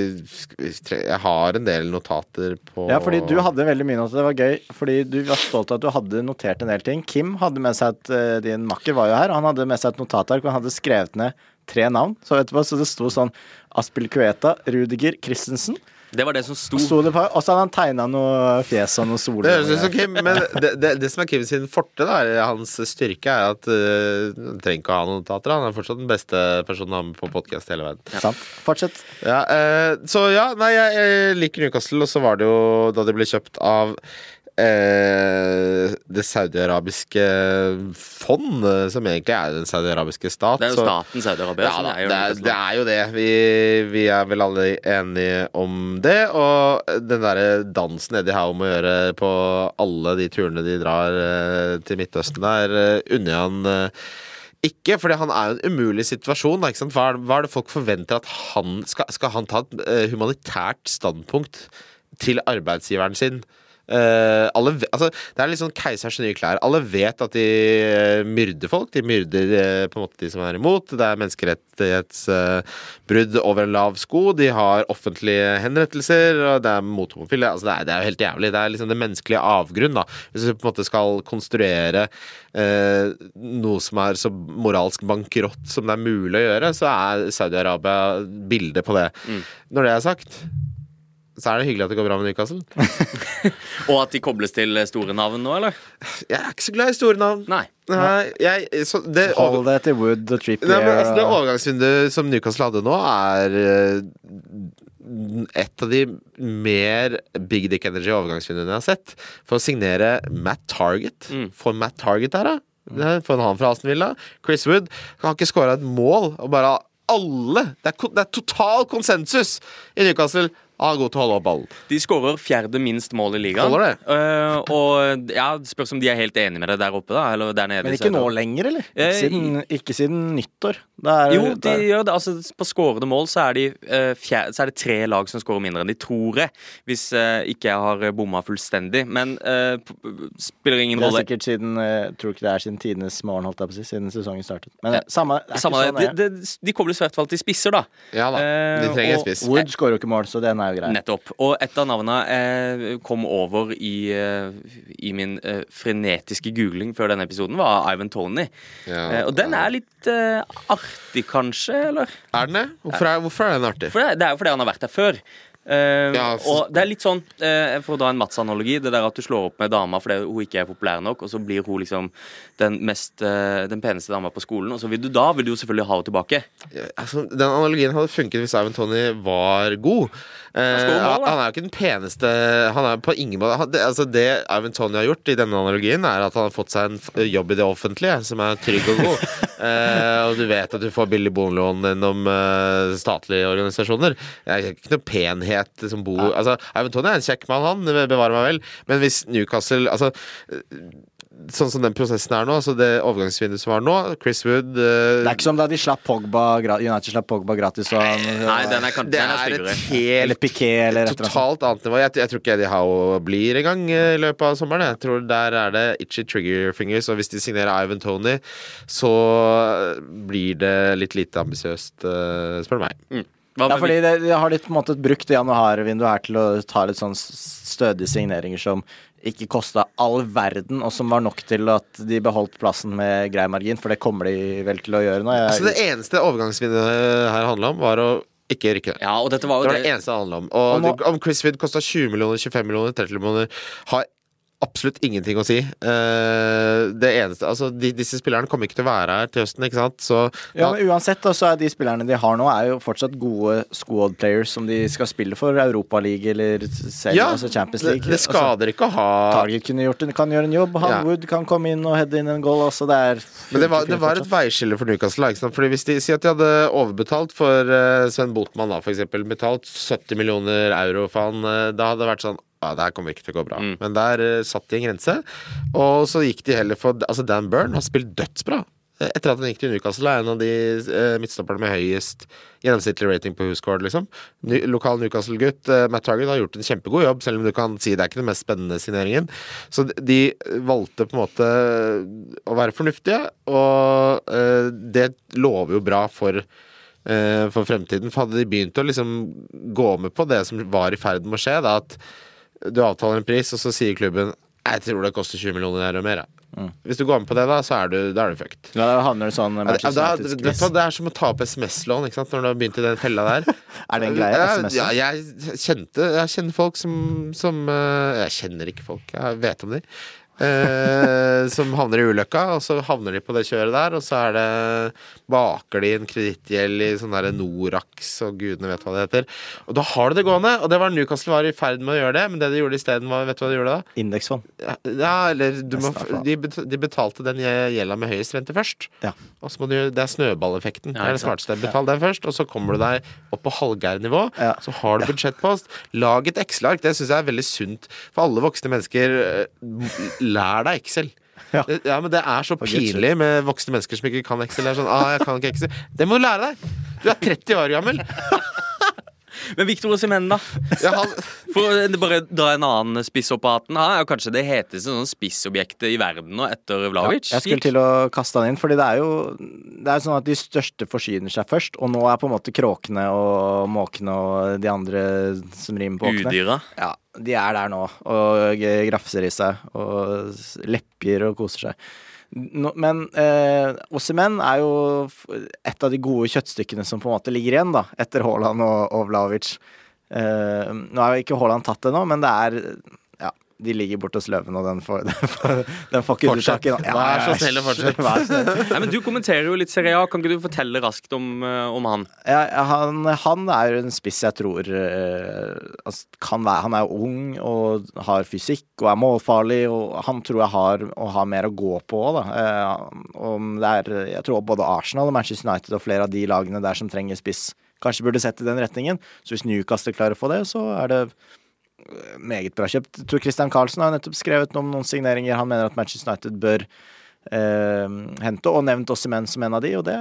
vi tre- Jeg har en del notater på Ja, fordi du hadde veldig mye notater. Det var gøy, fordi du var stolt av at du hadde notert en del ting. Kim hadde med seg et uh, Din makker var jo her. Han hadde med seg et notatark, han hadde skrevet ned tre navn. Så etterpå så det sto sånn Aspil Kueta, Rudiger Christensen. Det var det som sto. Sto det på, og så hadde han tegna noe fjes og noe soler. Det høres ut som Kim, men det, det, det som er Kim sin forte, da, hans styrke, er at uh, han trenger ikke å ha noen notater. Han er fortsatt den beste personen å ha med på podkast i hele verden. Sant. Fortsett. Ja, uh, så ja, nei, jeg, jeg liker Newcastle, og så var det jo da de ble kjøpt av eh, det saudiarabiske fond, eh, som egentlig er den saudiarabiske stat. Det er jo staten Saudi-Arabia. ja, det, det, det er jo det. Vi, vi er vel alle enige om det. Og den derre dansen Eddie Howe må gjøre på alle de turene de drar eh, til Midtøsten der, uh, unner jeg han eh, ikke, fordi han er jo en umulig situasjon. Hva, er, hva er det folk forventer at han Skal, skal han ta et eh, humanitært standpunkt til arbeidsgiveren sin? Eh, alle, altså, det er litt sånn keisers nye klær. Alle vet at de uh, myrder folk. De myrder uh, på en måte de som er imot. Det er menneskerettighetsbrudd over en lav sko. De har offentlige henrettelser, og det er mot homofile. Altså, det, er, det er jo helt jævlig. Det er liksom det menneskelige avgrunn. Da. Hvis du på en måte skal konstruere noe som er så moralsk bankerott som det er mulig å gjøre, så er Saudi-Arabia bildet på det. Når det er sagt så er det hyggelig at det går bra med Newcastle. Og at de kobles til store navn nå, eller? Jeg er ikke så glad i store navn. Nei. Nei, jeg, så det, Hold det til Wood og Trippier. Nei, men, altså, det overgangsvinduet som Newcastle hadde nå, er eh, et av de mer big dick energy overgangsvinduene jeg har sett. For å signere Matt Target. Mm. For Matt Target der, da. Få en han fra Aston Villa. Chris Wood har ikke skåra et mål. Og bare alle Det er, det er total konsensus i Newcastle. Er god til å holde opp ballen. De skårer fjerde minst mål i ligaen. Holder det? Uh, og ja, spørs om de er helt enige med deg der oppe, da. Eller der nede. Men ikke nå lenger, eller? Eh, Ikke siden, ikke siden nyttår. Da er, Jo, de der. gjør det. Altså, på skårede mål så er, de, uh, fjerde, så er det tre lag som skårer mindre enn de tror jeg. Hvis uh, ikke jeg har bomma fullstendig. Men eh, spiller ingen rolle. det er sikkert siden eh, Tror ikke det er siden tidenes morgen, holdt jeg på å si. Siden sesongen startet. Men eh, samme, det Samme, sånn det, de, de kobles i hvert fall til spisser, da. Ja da. De Eh, trenger og- spiss. Wood skårer jo ikke mål, så den er jo grei. Nettopp. Og et av navnene eh, kom over i, eh, i min eh, frenetiske googling før denne episoden, var Ivan Tony. Ja. Eh, og den er litt artig, kanskje, eller? Er den det? Hvorfor er, hvorfor er den artig? For det, det er jo fordi han har vært der før. Eh, Ja, for... og det er litt sånn, uh, for å dra en Mats-analogi, det der at du slår opp med dama fordi hun ikke er populær nok, og så blir hun liksom den, mest, uh, den peneste dama på skolen, og så vil du da vil du jo selvfølgelig ha henne tilbake. altså, Den analogien hadde funket hvis Ivan Tony var god. Skårer han er jo ikke den peneste Han er på ingen måte det, altså, det Ivan Tony har gjort i denne analogien, er at han har fått seg en jobb i det offentlige som er trygg og god. og du vet at du får billig boliglån gjennom statlige organisasjoner. Det er ikke noe penhet som bor Altså, Ivan Tony er en kjekk mann, han. Bevare meg vel. Men hvis Newcastle Altså sånn som den prosessen er nå, altså det overgangsvinduet som var nå, Chris Wood uh, Det er ikke som da de slapp Pogba United slapp Pogba gratis og Nei, den er, kan- Det den er er et helt Eller Piqué eller et totalt annet nivå. Jeg, jeg tror ikke Eddie Howe blir engang eh, i løpet av sommeren. Jeg tror der er det itchy trigger fingers, og hvis de signerer Ivan Tony, så blir det litt lite ambisiøst, uh, spør du meg. Hva Ja, fordi det, det har litt på en måte brukt januarvinduet her til å ta litt sånn stødige signeringer som ikke kosta all verden, og som var nok til at de beholdt plassen med grei margin, for det kommer de vel til å gjøre nå. Jeg, Altså Det eneste overgangsvinduet her handla om, var å ikke rykke ned. Ja, og dette var Det var det det, eneste det handla om. Og, Og nå- det- om Chris Wood kosta 20 millioner, 25 millioner, 30 millioner, har absolutt ingenting å si. Eh, det eneste Altså, de, disse spillerne kommer ikke til å være her til høsten, ikke sant? Så ja, men uansett, da, så er de spillerne de har nå, er jo fortsatt gode squad players som de skal spille for Europaligaen eller selv, ja, altså Champions det, League. det skader ikke å ha Altså, Target kunne gjort en, kan gjøre en jobb, han Ja. Wood kan komme inn og heade inn en goal. Altså det er Men det var, det var et veiskille for Newcastle. Ikke sant? Fordi Hvis de sier at de hadde overbetalt for eh, Sven Botman, da, for eksempel, betalt 70 millioner euro for han, eh, da hadde det vært sånn ja, det her kommer ikke til å gå bra. Mm. Men der uh, satt de en grense. Og så gikk de heller for Altså, Dan Byrne har spilt dødsbra. Eh, Etter at han gikk til Newcastle, er en av de uh, midtstopperne med høyest gjennomsnittlig rating på WhoScored, liksom. Ny, lokal Newcastle-gutt. uh, Matt Target har gjort en kjempegod jobb, selv om du kan si det er ikke den mest spennende signeringen. Så de- valgte på en måte å være fornuftige, og uh, det lover jo bra for for fremtiden. For hadde de begynt å liksom gå med på det som var i ferd med å skje, da at du avtaler en pris, og så sier klubben Jeg tror det koster 20 millioner euro mer. Ja. Hvis du går med på det, da, så er du, da er du fucked. Da havner du sånn Ja, det, da, det, det, det er som å ta opp SMS-lån ikke sant? når du har begynt i den fella der. Er det en greie? Ja, SMS? Ja, jeg kjente Jeg kjenner folk som, som eh, Jeg kjenner ikke folk, jeg vet om de. Eh, som havner i ulykka, og så havner de på det kjøret der, og så er det baker de en kredittgjeld i sånn derre Norax og gudene vet hva det heter. Og da har du det gående, og det var Newcastle var i ferd med å gjøre det, men det de gjorde isteden, var Vet du hva de gjorde da? Indeksfond. Ja, eller du må, de, betalte den gjelda med høyest rente først. Ja. Og så må du, Det er snøballeffekten. Ja, det er det smarteste. Betal den først, og så kommer du deg opp på halvgærnivå. Ja. Så har du budsjettpost. Lag et Excel-ark. Det syns jeg er veldig sunt for alle voksne mennesker. Lær deg Excel. Ja. Ja, men det er så pinlig med voksne mennesker som ikke kan Excel. Det er sånn, ah, jeg kan ikke Excel. Det må du lære deg! Du er 30 år gammel. Men Victor Osimhen, da? Ja, han, For å bare dra en annen spiss opp av hatten. Han er jo kanskje det heteste sånn spissobjektet i verden nå, etter Vlavic. Jeg skulle til å kaste han inn, fordi det er jo Det er sånn at de største forsyner seg først, og nå er på en måte kråkene og måkene og de andre som rimer på åkene Udyra. Ja, de er der nå og grafser i seg og lepper og koser seg. Men eh, Osimhen er jo et av de gode kjøttstykkene som på en måte ligger igjen, da, etter Haaland og, og Vlaovic. Eh, nå er jo ikke Haaland tatt ennå, men det er de ligger borte hos Løven, og den får, den får, den får ikke Fortsett. Ja. Vær så snill å fortsett. Vær så snill. Nei, men Du kommenterer jo litt Serie A. Kan ikke du fortelle raskt om, eh, om han? Ja, han, han er en spiss jeg tror eh, altså, kan være Han er ung og har fysikk og er målfarlig, og han tror jeg har, har mer å gå på òg, da. Eh, om det er, jeg tror både Arsenal og Manchester United og flere av de lagene der som trenger spiss, kanskje burde sett i den retningen. Så hvis Newcastle klarer å få det, så er det meget bra kjøpt. Tror Christian Carlsen har nettopp skrevet om noen signeringer han mener at Manchester United bør eh, hente, og nevnt Osimhen som en av de, og det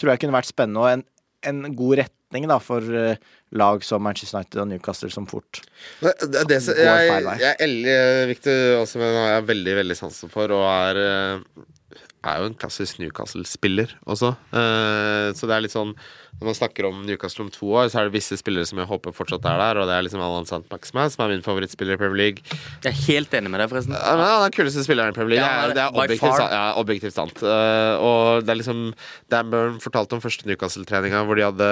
tror jeg kunne vært spennende og en, en god retning da for eh, lag som Manchester United og Newcastle som fort Det, det, det, Går feil vei. jeg, jeg, Victor Osimhen har jeg veldig veldig sansen for, og er, eh, er jo en klassisk Newcastle-spiller også. Eh, så det er litt sånn Når man snakker om Newcastle om to år, så er det visse spillere som jeg håper fortsatt er der, og det er liksom Alan Sant Maxima, som er min favorittspiller i Premier League. Jeg er helt enig med deg, forresten. Ja, men Han er den kuleste spilleren i Premier League. Ja, det er, objektivt, sant, ja, objektivt sant. Eh, og det er liksom Dan Burn fortalte om første Newcastle-treninga hvor de hadde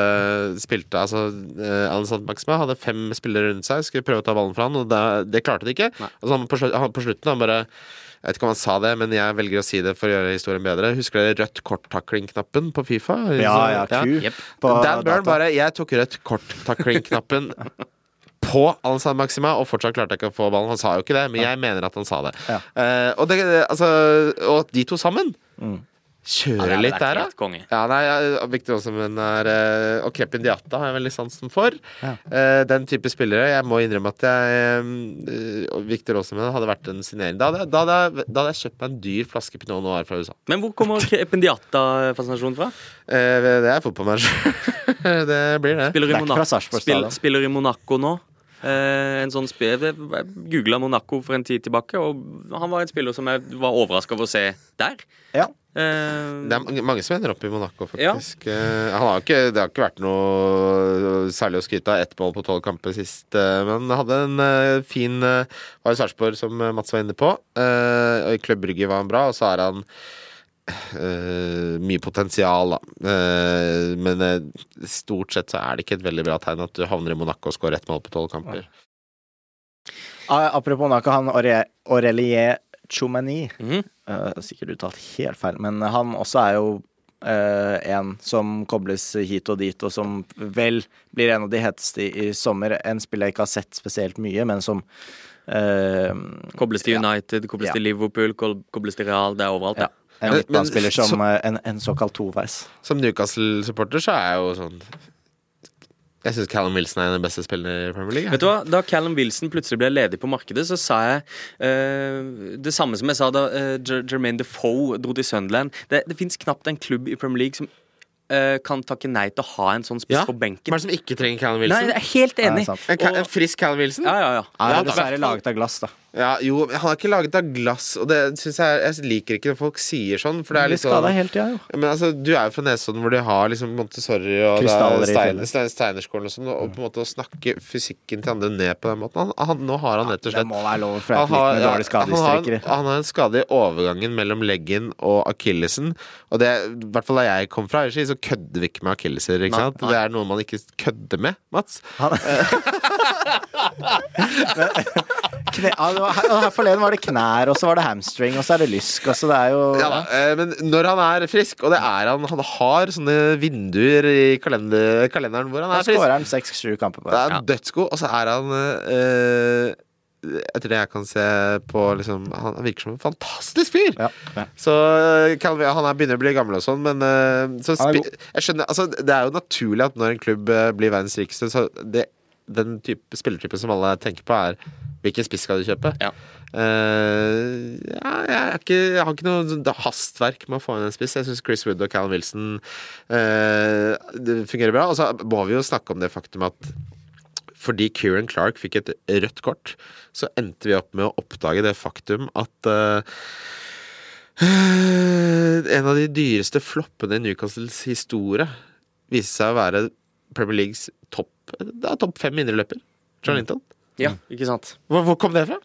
spilt Altså, uh, Alan Sant Maxima hadde fem spillere rundt seg, skulle prøve å ta ballen fra han, og det, det klarte de ikke. Nei. Og så han, på slutten han bare jeg vet ikke om han sa det, men jeg velger å si det for å gjøre historien bedre. Husker dere rødt kort-takling-knappen på Fifa? Ja, ja, Q Jep. på Dan Burn bare Jeg tok rødt kort-takling-knappen på Alan Maxima, og fortsatt klarte jeg ikke å få ballen. Han sa jo ikke det, men jeg mener at han sa det. Ja. Uh, og, det altså, og de to sammen Ja, hadde litt der, da. Ja, nei, ja, Victor Osimhen er eh, Og Krepin Diata har jeg veldig sansen for. Ja. Eh, den type spillere. Jeg må innrømme at jeg eh, Victor Osimhen hadde vært en signering. Da hadde, da, hadde, jeg- da hadde jeg kjøpt meg en dyr flaske Pinot Noir fra USA. Men hvor kommer Pendiata-fascinasjonen fra? Eh, det er fotballmanager. det blir det. Spiller i, Det er ikke Mona fra Sarpsborg spill, spiller i Monaco nå. Eh, en sånn googla Monaco for en tid tilbake, og han var en spiller som jeg var overraska over å se der. Ja. Eh, Det er mange- som ender opp i Monaco, faktisk. Ja. Han har ikke, det har ikke vært noe særlig å skryte av. Ett mål på tolv kamper sist, eh, men han hadde en eh, fin eh, Var i Sarpsborg, som eh, Mats var inne på. Eh, og I Klubb Brygge var han bra, og så er han eh, mye potensial, da. Eh, men eh, stort sett så er det ikke et veldig bra tegn at du havner i Monaco og skårer ett mål på tolv kamper. Ja. apropos Monaco, han Aure- Aurelier Choumani mhm. eh, Sikkert uttalt helt feil, men han også er jo eh, en som kobles hit og dit, og som vel blir en av de heteste i, i sommer. En spiller jeg ikke har sett spesielt mye, men som eh, Kobles til Ja. United, kobles til Liverpool, kobles til Real. Det er overalt. Ja. Ja. En midtbanespiller som eh, en, en såkalt toveis. Som Newcastle-supporter så er jeg jo sånn Jeg syns Callum Wilson er en av de beste spillerne i Premier League. Vet du hva? Da Callum Wilson plutselig ble ledig på markedet, så sa jeg uh, det samme som jeg sa da uh, Jermaine Defoe dro til Sunderland. Det, det fins knapt en klubb i Premier League som eh, kan takke nei til å ha en sånn spiss Ja. på Hvem benken. er det som ikke trenger Callum Nei, jeg er helt Ja, enig. en, en frisk Callum Wilson? ja, ja, ja. Han Ja, er dessverre laget av glass, da. Ja, jo, han er ikke laget av glass, og det synes jeg Jeg liker ikke når folk sier sånn, for det er litt sånn tida, jo. Men altså, Du er jo fra Nesodden hvor de har liksom Montessori og det Krystaller er i Stein, fjellet. Stein, Steinerskolen og sånn, og på en måte å snakke fysikken til andre ned på den måten han, han, Nå har han rett og Det slett må være lov for han et har, ja, han, har, han har en skade i overgangen mellom leggen og akillesen. Og det, i hvert fall da jeg kom fra så kødder vi ikke med akilleser. Ikke sant? Det er noe man ikke kødder med, Mats. Han... Kne, ja, her, forleden var det knær, og så var det hamstring, og så er det lysk. Og så det er jo Ja, da, eh, men når han er frisk, og det er han Han har sånne vinduer i kalender, kalenderen hvor han er frisk. Da skårer han seks-sju kamper på Det det. er Ja. dødsgod, og så er han eh, Etter det jeg kan se på liksom, Han virker som en fantastisk fyr! Ja, ja. Så eh, Calvin, Han er begynner å bli gammel og sånn, men eh, så spi- jeg skjønner, altså, Det er jo naturlig at når en klubb eh, blir verdens rikeste, så det, den type spillertypen som alle tenker på, er hvilken spiss skal du kjøpe? Ja. Uh, ja, jeg, ikke, jeg har ikke noe sånn hastverk med å få inn en spiss. Jeg syns Chris Wood og Callum Wilson uh, det fungerer bra. Og så må vi jo snakke om det faktum at fordi Kieran Clark fikk et rødt kort, så endte vi opp med å oppdage det faktum at uh, en av de dyreste floppene i Newcastles historie viste seg å være Premier Leagues topp Det er topp fem indreløper. John Linton. Ja, ikke sant. Hvor, hvor kom det fra?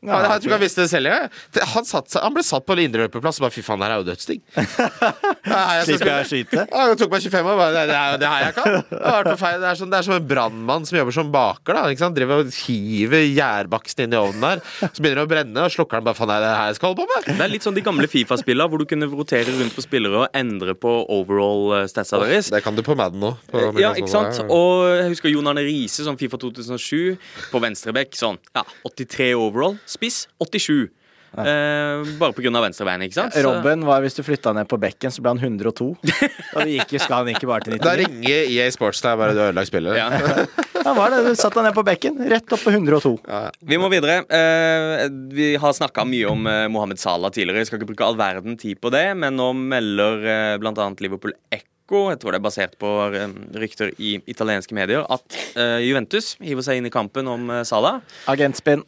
Ja, jeg tror ikke han visste det selv Ja. Det- Han, satt han ble satt på en indreløperplass og bare fy faen, det her er jo dødsdigg. Ja, jeg Slipper jeg å skyte? Ja, det tok meg 25 år. Bare, det, er jo det her jeg kan. Det, har vært feil. det, er sånn, det er som en brannmann som jobber som baker. da ikke sant? Driver og hiver gjærbaksten inn i ovnen der. Så begynner det å brenne, og slukker den bare. Faen, er det her jeg skal holde på med? Det er litt sånn de gamle Fifa-spillene, hvor du kunne rotere rundt på spillere og endre på overall eh, statsa deres. Det kan du på Madden nå. Ja, ikke sant? Og jeg husker Jon Arne Riise, sånn Fifa 2007, på venstrebekk. Sånn ja, 83 overall. Spiss 87. Eh, bare av venstrebeinet, ikke sant? Så- Robben var hvis du flytta ned på bekken, så ble han 102. Og det gikk jo, skal han ikke bare til Da ringer EA Sports deg bare du har ødelagt spillet. Ja. ja, var det, du satt deg ned på bekken, rett opp på 102. Vi må videre. Eh, vi har snakka mye om eh, Mohammed Salah tidligere. Jeg skal ikke bruke all verden tid på det, men nå melder eh, bl.a. Liverpool Echo, jeg tror det er basert på eh, rykter i italienske medier, at eh, Juventus hiver seg inn i kampen om eh, Salah. Agentspinn.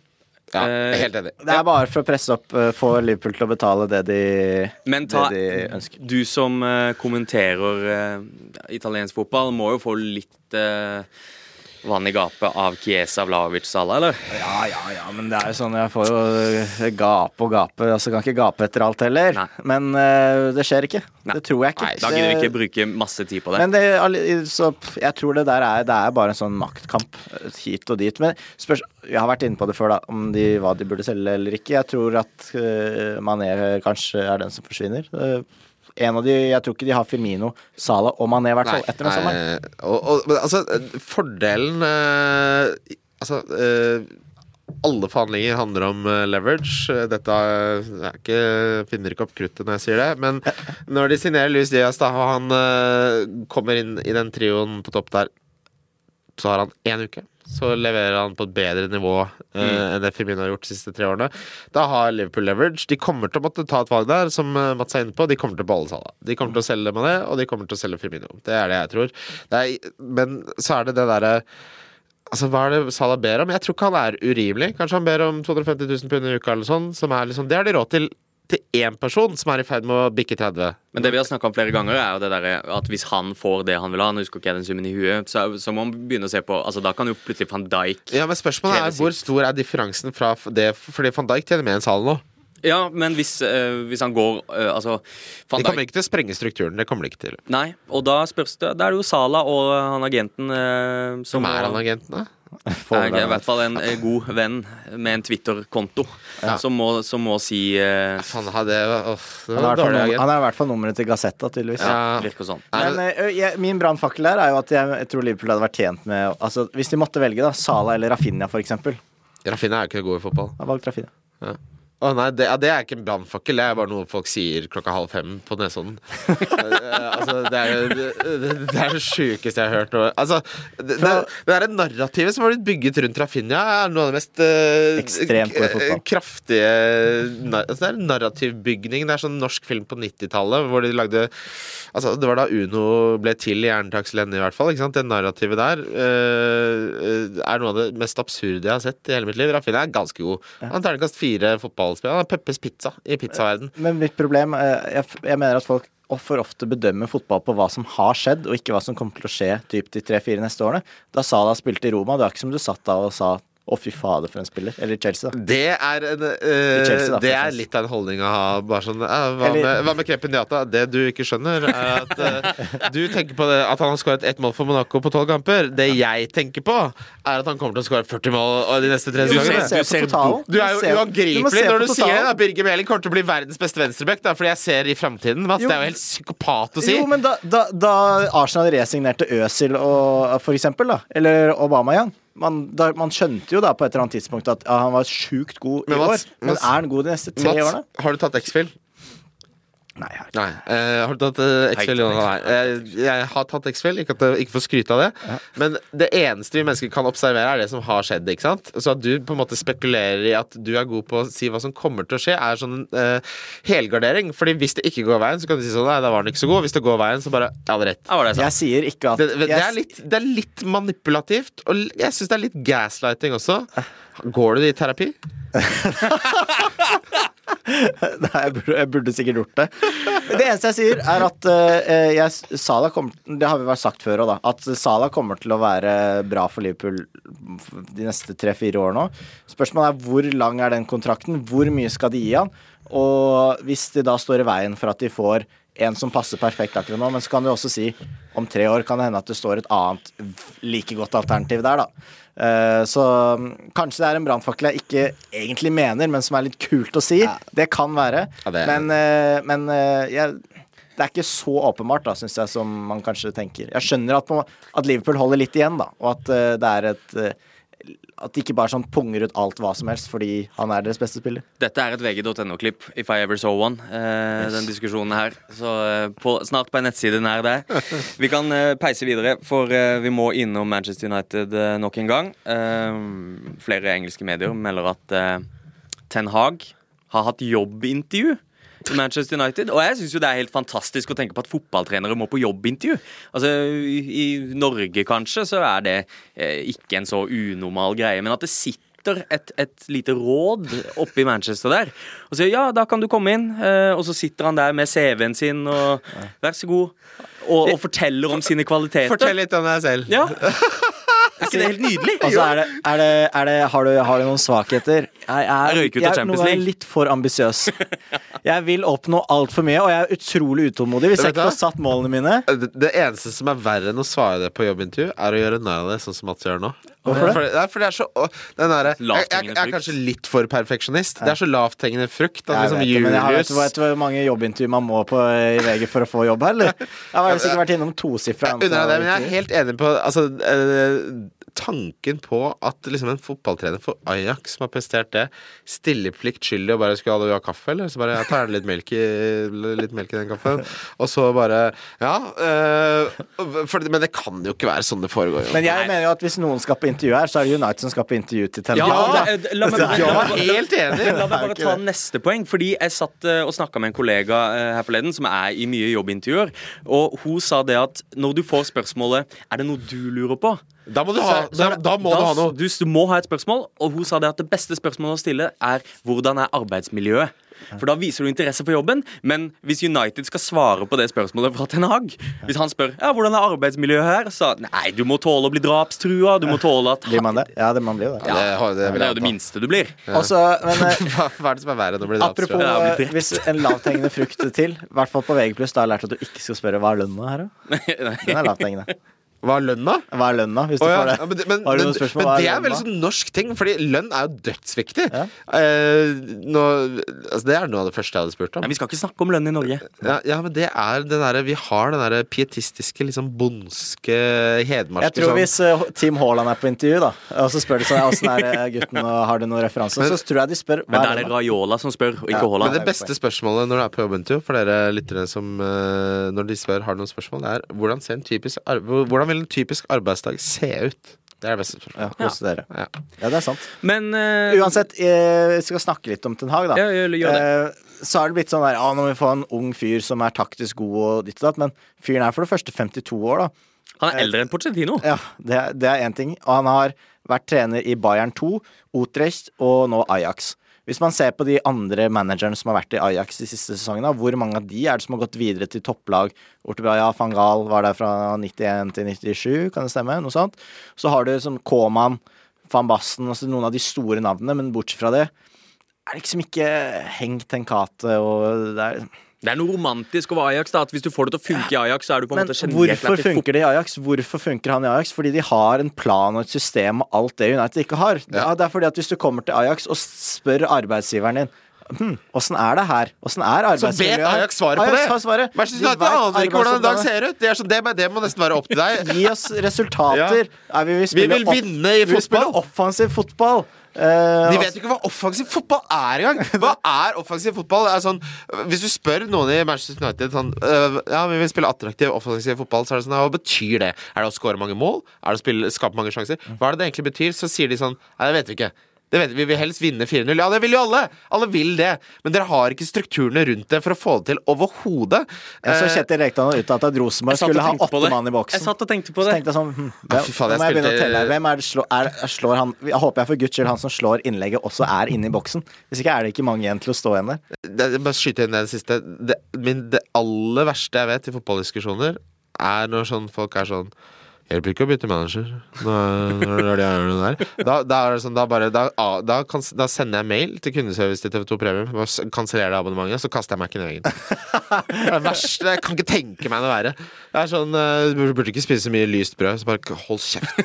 Ja, Eh, helt enig. Det er bare for å presse opp, eh, få Liverpool til å betale det de, Men ta, det de ønsker. du som eh, kommenterer italiensk fotball, må jo få litt vann i gapet av Kiesa Vlaovic, Sala, eller? Ja, ja, ja, men det er jo sånn, jeg får jo eh, gape og gape. Altså, kan ikke gape etter alt heller. Nei. Men uh, det skjer ikke. Nei. Det tror jeg ikke. Nei, da gidder vi ikke bruke masse tid på det. Men det, så jeg tror det der er, det er bare en sånn maktkamp eh, hit og dit. Men spørs, jeg har vært inne på det før, da, om de, hva de burde selge eller ikke. Jeg tror at uh, Mané kanskje er den som forsvinner. Eh, en av de, Jeg tror ikke de har Firmino, Salah og Mané, i hvert fall, etter den sommeren. Altså, fordelen eh, Altså eh, alle forhandlinger handler om eh, leverage. Eh, Dette er jeg ikke, finner ikke opp kruttet når jeg sier det. Men når de signerer Louis Diaz, da, han eh, kommer inn i den trioen på topp der, så har han én uke. Så leverer han på et bedre nivå eh, enn det Firmino har gjort de siste tre årene. Da har Liverpool leverage. De kommer til å måtte ta et valg der, som eh, Mats er inne på. De kommer til å beholde Salah. De kommer til å selge Mané, og de kommer til å selge Firmino. Det er det jeg tror. Det er, men så er det det derre Altså, Hva er det Salah ber om? Jeg tror ikke han er urimelig. Kanskje han ber om 250 000 pund i uka eller sånn. Som er liksom, det har de råd til til én person som er i ferd med å bikke 30. Men det vi har snakka om flere ganger, er jo det der at hvis han får det han vil ha, nå husker ikke jeg den summen i huet, så, så må man begynne å se på Altså Da kan jo plutselig van Dijk Ja, men Spørsmålet er hvor stor er differansen fra det Fordi van Dijk tjener mer enn Salah nå. Ja, men hvis, øh, hvis han går øh, Altså van De kommer ikke til å sprenge strukturen. Det kommer de ikke til. Nei, og da spørs det Da er det jo Sala og han agenten eh, som Hvem er han agenten, da? Får er i hvert fall en eh, god venn med en Twitter-konto som, må, som må si uh, Faen, hadde oh, det Han var er han er i hvert fall nummeret til Gazetta, tydeligvis. Ja. Virker sånn. Men uh, jeg, min brannfakkel her er jo at jeg, jeg tror Liverpool hadde vært tjent med Altså, Hvis de måtte velge, da, Sala eller Rafinha, for eksempel. Rafinha er jo ikke god i fotball. Jeg har valgt Rafinha. Å nei, det, ja, det er ikke en brannfakkel, det er bare noe folk sier klokka halv fem på Nesodden. Altså, det er det, det er det sjukeste jeg har hørt. Altså, det, det, det der narrativet som har blitt bygget rundt Rafinha, er noe av det mest fotball. k- kraftige altså, Det er narrativbygning. Det er sånn norsk film på 90-tallet hvor de lagde Altså, det var da Uno ble til i Jerntax i hvert fall. Ikke sant? Det narrativet der uh, er noe av det mest absurde jeg har sett i hele mitt liv. Rafinha er ganske god. Han er terningkast fire fotballspiller. Er Peppes Pizza i pizzaverden. Men mitt problem eh, jeg, jeg mener at folk for ofte bedømmer fotball på hva som har skjedd, og ikke hva som kommer til å skje typ de tre-fire neste årene. Da Salah spilte i Roma, det var ikke som du satt da og sa å, fy fader, for en spiller. Eller Chelsea, da. Det er, en, uh, Chelsea, da, det er litt av en holdning å ha. Bare sånn, uh, hva, Eller- med, hva med Krepin Diata? Det du ikke skjønner, er at uh, du tenker på det, at han har skåret ett mål for Monaco på tolv kamper. Det jeg tenker på, er at han kommer til å skåre 40 mål de neste tre Du sesongene. Du, du du. Du er jo uangripelig når du sier det. Birger Meling kommer til å bli verdens beste venstreback. da, Fordi jeg ser i framtiden. Det er jo helt psykopat å si. Jo, men da, da, da Arsenal resignerte Øzil og, for eksempel, da, eller Obama Aubameyang man, da, man skjønte jo da på et eller annet tidspunkt at ja, han var sjukt god Men i Mats- år. Men Mats- er han god de neste tre Mats, årene? har du tatt X-Fill? Nei. jeg har ikke. Nei. eh, har du tatt uh, X-Fill? Jeg. Eh, jeg har tatt X-Fill, ikke, at jeg- ikke for å skryte av det. Men det eneste vi mennesker kan observere, er det som har skjedd. ikke sant? Så at du på en måte spekulerer i at du er god på å si hva som kommer til å skje, er sånn uh, helgardering. Fordi hvis det ikke går veien, så kan du si sånn Nei, da var den ikke så god. Hvis det går veien, så bare Jeg hadde rett. Ja, var det sant? Jeg sier ikke at Det, det, er litt, det er litt manipulativt, og jeg syns det er litt gaslighting også. Går du i terapi? Nei, jeg burde, jeg burde sikkert gjort det. Det eneste jeg sier, er at uh, jeg, Salah kommer, Det har vi vært sagt før òg, da. At Salah kommer til å være bra for Liverpool de neste tre-fire årene òg. Spørsmålet er hvor lang er den kontrakten? Hvor mye skal de gi han? Og hvis de da står i veien for at de får en som passer perfekt akkurat nå, men så kan du også si om tre år kan det hende at det står et annet like godt alternativ der, da. Eh, så mm, kanskje det er en brannfakkel jeg ikke egentlig mener, men som er litt kult å si. Det kan være. Ja, det er- Men, eh, men eh, jeg, det er ikke så åpenbart, da, syns jeg, som man kanskje tenker. Jeg skjønner at, på, at Liverpool holder litt igjen, da, og at det er et At de ikke bare sånn punger ut alt hva som helst fordi han er deres beste spiller. Dette er et vg.no-klipp, if I ever saw one, eh, den diskusjonen her. Så eh, på, snart på en nettside nær deg. Vi kan eh, peise videre, for eh, vi må innom Manchester United eh, nok en gang. Eh, flere engelske medier melder at Ten Hag har hatt jobbintervju i Manchester United. Og jeg syns jo det er helt fantastisk å tenke på at fotballtrenere må på jobbintervju. Altså, I, i Norge kanskje så er det eh, ikke en så unormal greie, men at det sitter et, et lite råd oppe i Manchester der og sier ja, da kan du komme inn. Eh, og så sitter han der med CV-en sin og vær så god. Og, og forteller om sine kvaliteter. Fortell litt om deg selv. Ja. Er ikke det helt nydelig? Altså, er det, er det, er det har, du, har du noen svakheter? Jeg er, jeg er Champions noen ganger League. litt for ambisiøs. Jeg vil oppnå altfor mye, og jeg er utrolig utålmodig hvis jeg ikke får satt målene mine. Det, det eneste som er verre enn å svare det på jobbintervju, er å gjøre narr av det, sånn som Mats gjør nå. Hvorfor det? For, nei, for det er så derre- jeg, jeg, jeg er kanskje litt for perfeksjonist. Det er så lavthengende frukt. At Jeg liksom vet ikke, men jeg har, vet, vet du hvor mange jobbintervju man må på i VG for å få jobb her, eller? Jeg har sikkert vært innom tosifra jeg er helt enig på Altså, eh, tanken på at liksom en fotballtrener for Ajax som har prestert det, stiller pliktskyldig og bare Skulle alle ha kaffe, eller? Så bare jeg tar litt melk i, litt melk i den kaffen. Og så bare Ja. Øh, for, men det kan jo ikke være sånn det foregår. Jo. Men jeg mener jo at hvis noen skal på intervju her, så er det United som skal på intervju til Telegram Ja, da. eh, la meg Ja, la helt enig. La meg bare ta neste poeng. Fordi jeg satt eh, og snakka med en kollega her forleden som er i mye jobbintervjuer. Og hun sa det at når du får spørsmålet Er det noe du lurer på? Da må du ha, Så- så- da, da må du ha noe. Du, du må ha et spørsmål, og hun sa det at det beste spørsmålet å stille er hvordan er arbeidsmiljøet? For da viser du interesse for jobben. Men hvis United skal svare på det spørsmålet fra Ten Hag Hvis han spør ja, hvordan er arbeidsmiljøet her, så nei, du må tåle å bli drapstrua. Du må tåle at Blir man det? Ja, det, man blir det. Ja, det, har- det, Det er jo det minste du blir. Også, men eh, Hva, hva er det som er verre enn å bli apropos drapstrua? Ja, blir eh, hvis en lavthengende frukt til, i hvert fall på VG+, da har jeg lært at du ikke skal spørre hva er lønna her, da. Den er lavthengende. Hva er lønna? Hva er lønna, hvis du oh, ja. får det? Ja, men, men, Har du noen spørsmål? men Hva er det er vel sånn norsk ting, Fordi lønn er jo dødsviktig. Ja. Eh, nå, altså det er noe av det første jeg hadde spurt om. Vi skal ikke snakke om lønn i Norge. Ja, ja, men det er den der, Vi har den derre pietistiske, liksom bondske, hedmarske Jeg tror sånn- hvis uh, Team Haaland er på intervju, da, og så spør de sånn Åssen er det, gutten, og har du noen referanser? Så tror jeg de spør Men hva da er er det? Raiola som spør, og ikke Ja, Men det beste spørsmålet når du er på jobbintervju, for dere lyttere som uh, Når de spør har noen spørsmål, det er hvordan, ser en typisk ar hvordan vil en typisk arbeidsdag se ut? Det er det beste spørsmålet. Ja, hos dere. Ja. Ja, det er sant. Men uh, Uansett, eh, vi skal snakke litt om Ten Hag, da. Ja, gjør- gjør det. Eh, så har det blitt sånn der Ja, nå må vi få en ung fyr som er taktisk god og ditt og datt, men fyren er for det første 52 år, da. han er eldre enn Pochettino. Ja, det, er- det er én ting. Og han har vært trener i Bayern 2, Utrecht og nå Ajax. Hvis man ser på de andre managerne som har vært i Ajax de siste sesongene, hvor mange av de er det som har gått videre til topplag? Van Gaal var der fra 91 til 97, kan det stemme? Noe sånt. Så har du som Kåman, van Basten, altså noen av de store navnene, men bortsett fra det er det liksom ikke hengt Tenkate og det er Det er noe romantisk over Ajax. da At Hvis du får det til å funke i Ajax, så er du på en Men måte sjenert hvorfor funker det i Ajax? Hvorfor funker han i Ajax? Fordi de har en plan og et system og alt det United ikke har. Ja. Det er fordi at hvis du kommer til Ajax og spør arbeidsgiveren din hm, Åssen er det her? Åssen er arbeidsmiljøet Så vet? Ajax svaret på Ajax det! svaret. Vær så snill, vet aner ikke hvordan en dag ser ut. Det, så, det, det må nesten være opp til deg. Gi oss resultater. Ja, vi vil, Vi vil vinne i fotball. Vi vil spille offensiv fotball. Uh, De vet jo ikke hva offensiv fotball er engang! Hva er offensiv fotball? Det er sånn, hvis du spør noen i Manchester United sånn, uh, Ja, vi vil spille attraktiv offensiv fotball, så er det sånn Hva betyr det? Er det å skåre mange mål? Er det å spille, skape mange sjanser? Hva er det det egentlig betyr? Så sier de sånn Nei, det vet vi ikke. Det vet vi, vi vil helst vinne 4-0. Ja, det vil jo alle! Alle vil det. Men dere har ikke strukturene rundt det for å få det til overhodet. Jeg så Eh, Kjetil Rekdal ut at Rosenborg Jeg skulle ha åtte mann i boksen. Jeg satt og tenkte på det. Så tenkte jeg sånn hm, Ja, faen, Nå må jeg jeg begynne å spilte- telle. Hvem er det slår, er, slår han Jeg håper jeg for guds skyld han som slår innlegget, også er inne i boksen. Hvis ikke er det ikke mange igjen til å stå igjen der. det, jeg bare skyte inn det siste. Det, min, det aller verste jeg vet i fotballdiskusjoner, er når sånn folk er sånn Hjelper ikke å bytte manager. Når det er det der. Da, da er det sånn, da bare da, da, kan, da sender jeg mail til kundeservice til TV2 Premium kansellerer det abonnementet, så kaster jeg Mac-en i veggen. Det er verste. Jeg kan ikke tenke meg noe verre. Det er sånn eh, Du burde ikke spise så mye lyst brød, så bare hold kjeft.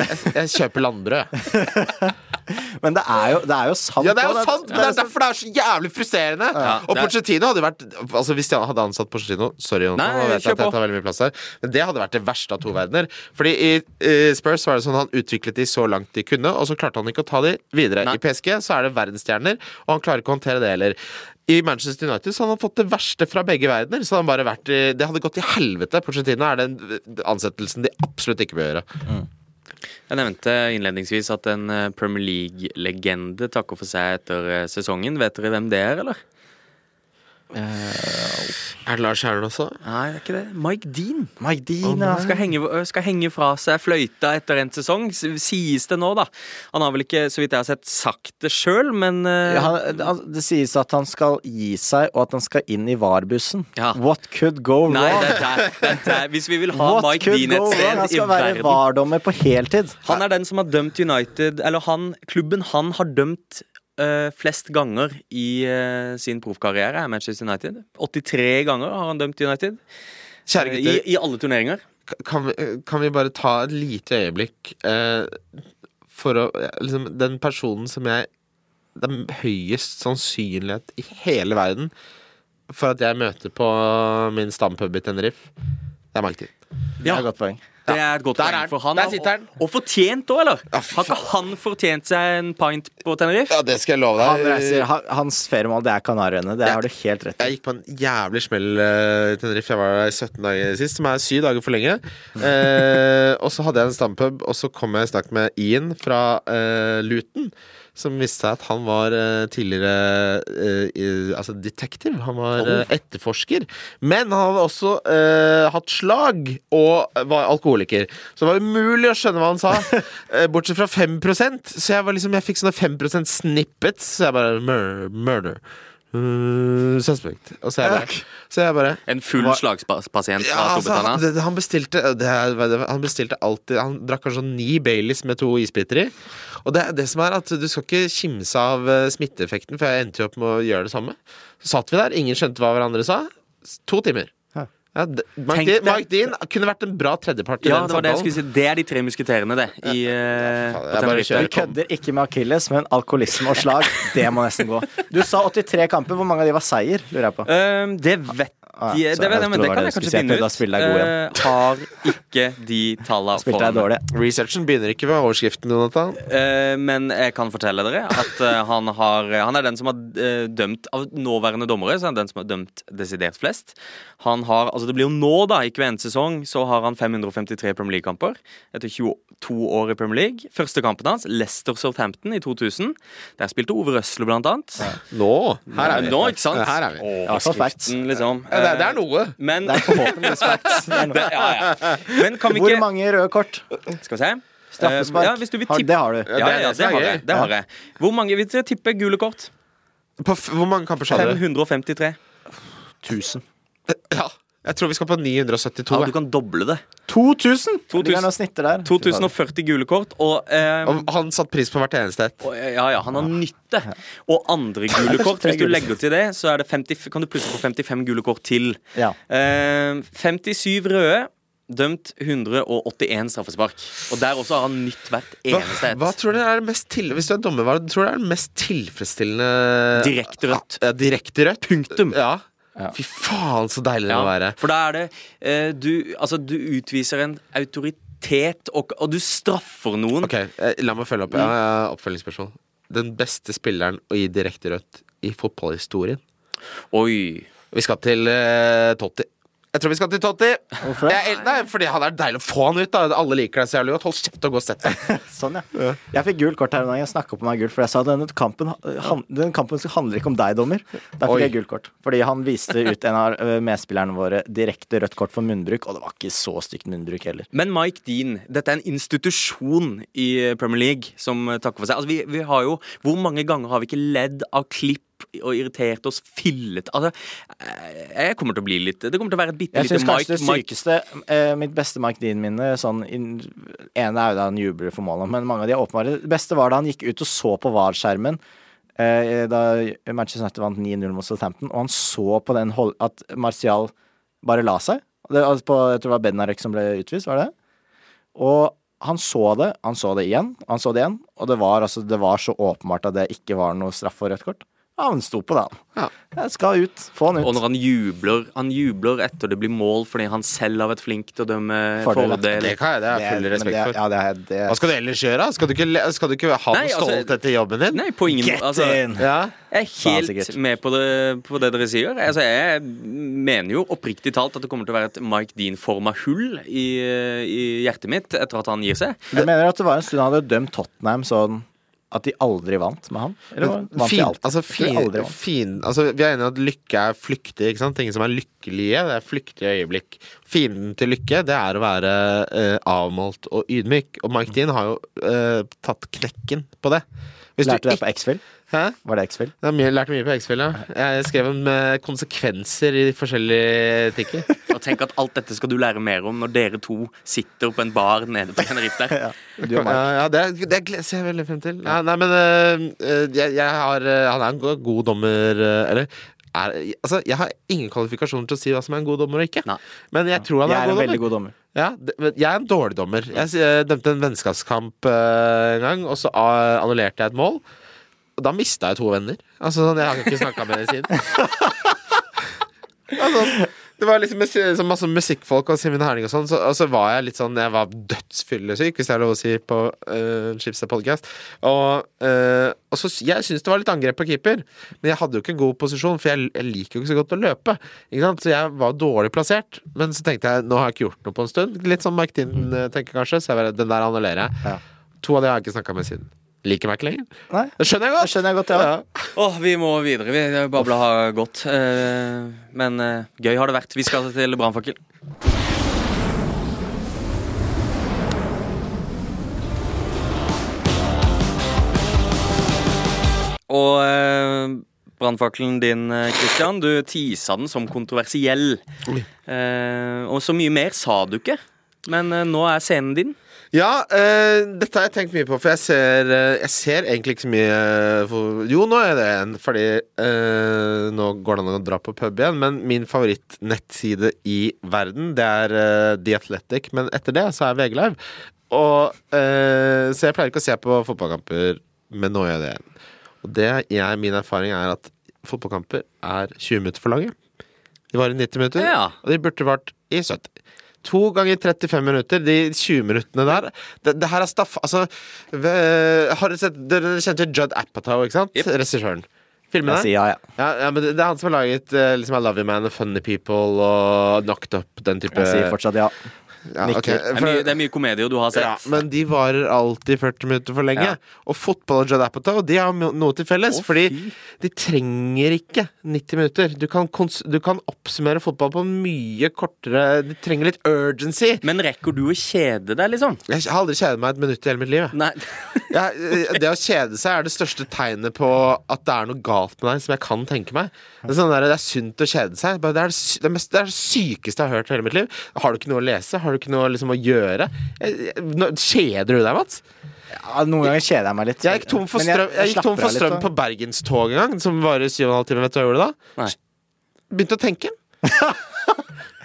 Jeg, jeg kjøper landbrød, jeg. Men det er jo, det er jo sant. Ja, det er jo sant, men det er derfor det er så jævlig frustrerende. Ja, og det Pochettino hadde vært Altså Hvis jeg hadde ansatt Pochettino Sorry, Jonathan, jeg vet jeg at jeg tar veldig mye plass her. Men det hadde vært det verste av to verdener. Fordi i Spurs var det sånn han utviklet de så langt de kunne, og så klarte han ikke å ta de videre. Nei. I PSG så er det verdensstjerner, og han klarer ikke å håndtere det heller. I Manchester United så hadde han fått det verste fra begge verdener. Så hadde han bare vært i, Det hadde gått til helvete. Pochettino er den ansettelsen de absolutt ikke bør gjøre. Jeg nevnte innledningsvis at en eh, Premier League-legende takker for seg etter eh, sesongen. Vet dere hvem det er, eller? Er det Lars Kjærlen også? Nei, det er ikke det. Mike Dean. Mike Dean, oh, Skal henge, skal henge fra seg fløyta etter en sesong, sies det nå, da. Han har vel ikke, så vidt jeg har sett, sagt det sjøl, men uh... Ja, han, det sies at han skal gi seg, og at han skal inn i VAR-bussen. Ja. What could go wrong? Nei, det er der, det er der. Hvis vi vil ha What Mike Dean et sted Han verden Han skal være VAR-dommer på heltid. Han er den som har dømt United Eller han, klubben han har dømt eh, flest ganger i uh, sin proffkarriere, er Manchester United. 83 ganger har han dømt United. Kjære Eh, I. I alle turneringer. kan vi, kan vi bare ta et lite øyeblikk eh, for å liksom, Den personen som jeg Det er høyest sannsynlighet i hele verden for at jeg møter på min stampub i Tenerife, det er Mike Ja. Det er et godt poeng. Det er et godt Der er poeng for han. Der sitter han. Og, og fortjent òg, eller? Ja, har ikke han fortjent seg en pint på Tenerife? Ja, det skal jeg love Han deg. reiser, han, hans feriemål det er Kanariøyene. Det Ja. har du helt rett i. Jeg gikk på en jævlig smell i Tenerife. Jeg var der 17 dager sist, som er syv dager for lenge. Uh, og så hadde jeg en stampub, og så kom jeg i snakk med Ian fra uh, Luton. Som viste seg at han var uh, tidligere uh, altså detektiv. Han var uh, etterforsker. Men han hadde også hatt slag og var alkoholiker. Så det var umulig å skjønne hva han sa. bortsett fra 5 Så jeg, var liksom, jeg fikk sånne 5% snippets. Så jeg bare mur Murder. Uh, suspect. Og så jeg bare, så jeg bare En full Hva- slagspasient fra ja, altså, han, Storbritannia? det, han bestilte det er, Han bestilte alltid Han drakk kanskje sånn ni Baileys med to isbiter i. Og det, det som er at du skal ikke kimse av eh, smitteeffekten, for jeg endte jo opp med å gjøre det samme. Så satt vi der, ingen skjønte hva hverandre sa. To timer. Ja, Mike, Mike Dean kunne vært en bra tredjepart Ja, det var det jeg skulle si. Det er de tre musketerene, det. I, eh, faen, jeg bare Vi kødder ikke med Akilles, men alkoholisme og slag, det må nesten gå. Du sa 83 kamper. Hvor mange av de var seier, lurer jeg på? Um, det vet de, så det, jeg, men det det kan jeg kanskje finne ut. Eh, har ikke de tallene Spilte deg meg. Researchen begynner ikke ved overskriften, Jonathan. Eh, men jeg kan fortelle dere at uh, han, har, han er den som har dømt Av nåværende dommere, så er han den som har dømt desidert flest. Han har, altså Det blir jo nå, da, ikke ved en sesong, så har han 553 Premier League-kamper. Etter 22 år i Premier League. Første kampen hans, Leicester Southampton i 2000. Der spilte Ove Røsler, blant annet. Nå! Her er vi. Nå, ikke sant? Her er vi. Overskriften, liksom. Ja, det, er- det er noe. Men, Det er forhåpentligvis facts. Ja, ja. Men kan vi Hvor mange røde kort? Skal vi se. Straffespark? Eh, ja, hvis du vil Har- tippe det har du. Ja, Ja, det har jeg. Det har jeg. Hvor mange vil dere tippe gule kort? På f hvor mange kamper sa du? 553. 1000. Ja, jeg tror vi skal på 972. Ja, du kan doble det. 2000! 2000. Det ligger noen snitter der. 2040 gule kort, og, eh, Og han satte pris på hvert eneste et. Ja, ja, han har nytte. Og andre gule kort, hvis du legger til det, så er det 50, kan du plusse på 55 gule kort til. Ja. Eh, 57 røde. Dømt 181 straffespark. Og der også har han nytt hvert eneste et. hva tror du er det mest til Hvis du er dommer, hva tror du er det mest tilfredsstillende Direkte rødt. Ja, direkte rødt. Punktum. Ja. Ja. Fy faen, så deilig det må være. For da er det eh, du, altså, du utviser en autoritet, og, og du straffer noen. Ok, eh, La meg følge opp. Ja, ja, oppfølgingsspørsmål. Den beste spilleren å gi direkte rødt i fotballhistorien? Oi. Vi skal til eh, Totti. Jeg tror vi skal til Totti. Hvorfor? Jeg, nei, fordi han er deilig å få han ut. da Alle liker deg så jævlig godt. Hold kjeft og gå og sett deg. Sånn, ja. Jeg fikk gult kort her en gang. Jeg snakka på meg gult, for jeg sa at denne kampen, han, den kampen handler ikke om deg, dommer. Da fikk jeg gult kort. Fordi han viste ut en av medspillerne våre direkte rødt kort for munnbruk, og det var ikke så stygt munnbruk heller. Men Mike Dean, dette er en institusjon i Premier League som eh, takker for seg. Altså, vi, vi har jo Hvor mange ganger har vi ikke ledd av klipp og irritert oss fillet Altså, eh, jeg kommer til å bli litt Det kommer til å være et bitte Jeg lite syns kanskje det Mike, Mike sykeste eh, Mitt beste Mike Dean-minne sånn ene er jo da han jubler for målet, men mange av de er åpenbare. Det beste var da han gikk ut og så på VAR-skjermen eh, da Manchester United vant 9-0 mot Southampton, og han så på den hold at Martial bare la seg. Det, altså på, jeg tror det var Bednarek som ble utvist, var det? Og han så det, han så det igjen, han så det igjen, og det var, altså, det var så åpenbart at det ikke var noe straff for rødt kort. Ja, han sto på det, han. Ja. Jeg skal ut. Få han ut. Og når han jubler Han jubler etter det blir mål fordi han selv har vært flink til å dømme Fordel. fordel. Det kan jeg, det har jeg full respekt for. Ja, det er, det Hva skal du ellers gjøre? Skal du ikke, skal du ikke ha noe altså- stolthet i jobben din? Nei, på ingen Get altså, in! Ja. Jeg er helt ja, med på det, på det dere sier. Altså, jeg mener jo oppriktig talt at det kommer til å være et Mike Dean-forma hull i, i hjertet mitt etter at han gir seg. Du mener at det var en stund han hadde dømt Tottenham sånn at de aldri vant med han? Eller vant fin, de alltid? altså, fin, fin, altså, vi er enige om at lykke er flyktig. Ikke sant? Ting som er lykkelige, det er flyktige øyeblikk. Fienden til lykke, det er å være uh, avmålt og ydmyk. Og Mike Dean har jo uh, tatt knekken på det. Hvis Lærte du det på X-Fill? Var det X-Fill? Jeg har mye, lært mye på X-Fill, ja. Jeg skrev om eh, konsekvenser i de forskjellige tikker. Og tenk at alt dette skal du lære mer om når dere to sitter på en bar nede på Tenerife der. Ja, ja, det, det ser jeg veldig frem til. Ja, nei, men øh, øh, jeg, jeg har Han er en god dommer, eller er, altså, Jeg har ingen kvalifikasjoner til å si hva som er en god dommer og ikke. Nei. Men jeg tror han Jeg er er en en god dommer. god dommer. Ja, jeg er en dårlig dommer. Jeg, dømte en vennskapskamp øh, en gang, og så ah, annullerte jeg et mål. Og da mista jeg to venner. Altså, sånn, Jeg har ikke snakka med dem siden. altså, det var liksom musi- så masse musikkfolk og Simen Herning og sånn, så, og så var jeg litt sånn Jeg var dødsfyllesyk, hvis det er lov å si på uh, Schibsted podcast. Og, uh, og så Jeg syns det var litt angrep på keeper, men jeg hadde jo ikke en god posisjon, for jeg, jeg liker jo ikke så godt å løpe. Så jeg var dårlig plassert. Men så tenkte jeg nå har jeg ikke gjort noe på en stund. Litt sånn Mike Tinden øh, tenker kanskje, så jeg bare, den der annullerer jeg. Ja. To av de har jeg ikke snakka med siden. Liker meg ikke lenger. Nei, Det skjønner jeg det godt. skjønner jeg godt, ja. Ja. Åh, vi må videre. Vi babla har gått. Eh, men eh, gøy har det vært. Vi skal til brannfakkel. Og eh, brannfakkelen din, Kristian Christian, du tisa den som kontroversiell. Eh, og så mye mer sa du ikke. Men eh, nå er scenen din. Ja, uh, dette har jeg tenkt mye på, for jeg ser, uh, jeg ser egentlig ikke så mye eh, for, Jo, nå er det en, fordi uh, nå går det an å dra på pub igjen, men min favorittnettside i verden, det er The Athletic, men etter det så er VG Live. Og, så jeg pleier ikke å se på fotballkamper, men nå gjør jeg det igjen. Og det jeg, min erfaring er at fotballkamper er 20 minutter for lange. De varer i 90 minutter, Ja. og de burde vart i 70. To ganger 35 minutter. De 20 minuttene der Det, det her er staff... Altså ved, Har dere sett Dere kjente Judd Apatow, ikke sant? Yep. Regissøren. Filmen Jeg sier ja, ja. Ja, ja, men det, det er han som har laget eh, liksom I Love You Man og Funny People og Knocked Up, den type Jeg sier fortsatt ja. Ja, nikker. Okay. Det er mye, det er mye komedier du har sett. Ja, men de varer alltid 40 minutter for lenge. Ja. Og fotball og Judd Apatow De har noe til felles. Oh, fordi fy. de trenger ikke 90 minutter. Du kan, du kan oppsummere fotball på mye kortere De trenger litt urgency. Men rekker du å kjede deg, liksom? Jeg har aldri kjedet meg et minutt i hele mitt liv. Jeg, eh, det å kjede seg er det største tegnet på at det er noe galt med deg, som jeg kan tenke meg. Det er, sånn der, det er sunt å kjede seg. Det er det, det, mest, det er det sykeste jeg har hørt i hele mitt liv. Har du ikke noe å lese? Har du ikke noe liksom, å gjøre? Jeg- jeg- Kjeder du deg, Mats? ja. Noen ganger kjeder jeg meg litt. Jeg gikk tom for strøm, jeg gikk tom for strøm litt, på Bergenstog en gang, som varer 7,5 timer. Vet du hva jeg gjorde da? Nei. Begynte å tenke.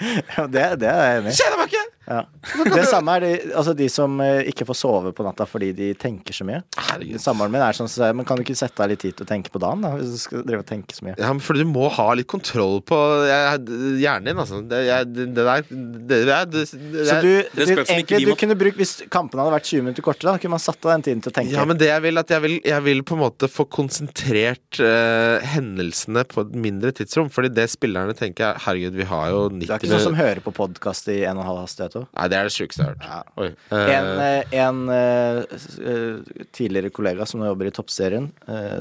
Ja, det, det er jeg enig i. Kjeder meg ikke! Ja. Det samme er de, altså de som eh, ikke får sove på natta fordi de tenker så mye. Herregud. Samboeren min er sånn så, Men kan du ikke sette av litt tid til å tenke på dagen, da? Hvis du skal drive og tenke så mye. Ja, men fordi du må ha litt kontroll på jeg, hjernen din, altså. Det, jeg, det, der det, jeg, det, det, Så du, Det egentlig, du må- kunne brukt Hvis kampene hadde vært 20 minutter kortere, da kunne man satt av den tiden til å tenke. Ja, men det jeg vil, at jeg vil, jeg vil på en måte få konsentrert uh, hendelsene på et mindre tidsrom. Fordi det spillerne tenker er Herregud, vi har jo 90 det er ikke sånn som hører på podkast i en og en halv hastighet Nei, det er det sjukeste jeg har hørt. Ja. Oi. En, Eh, en eh, eh, tidligere kollega som nå jobber i Toppserien,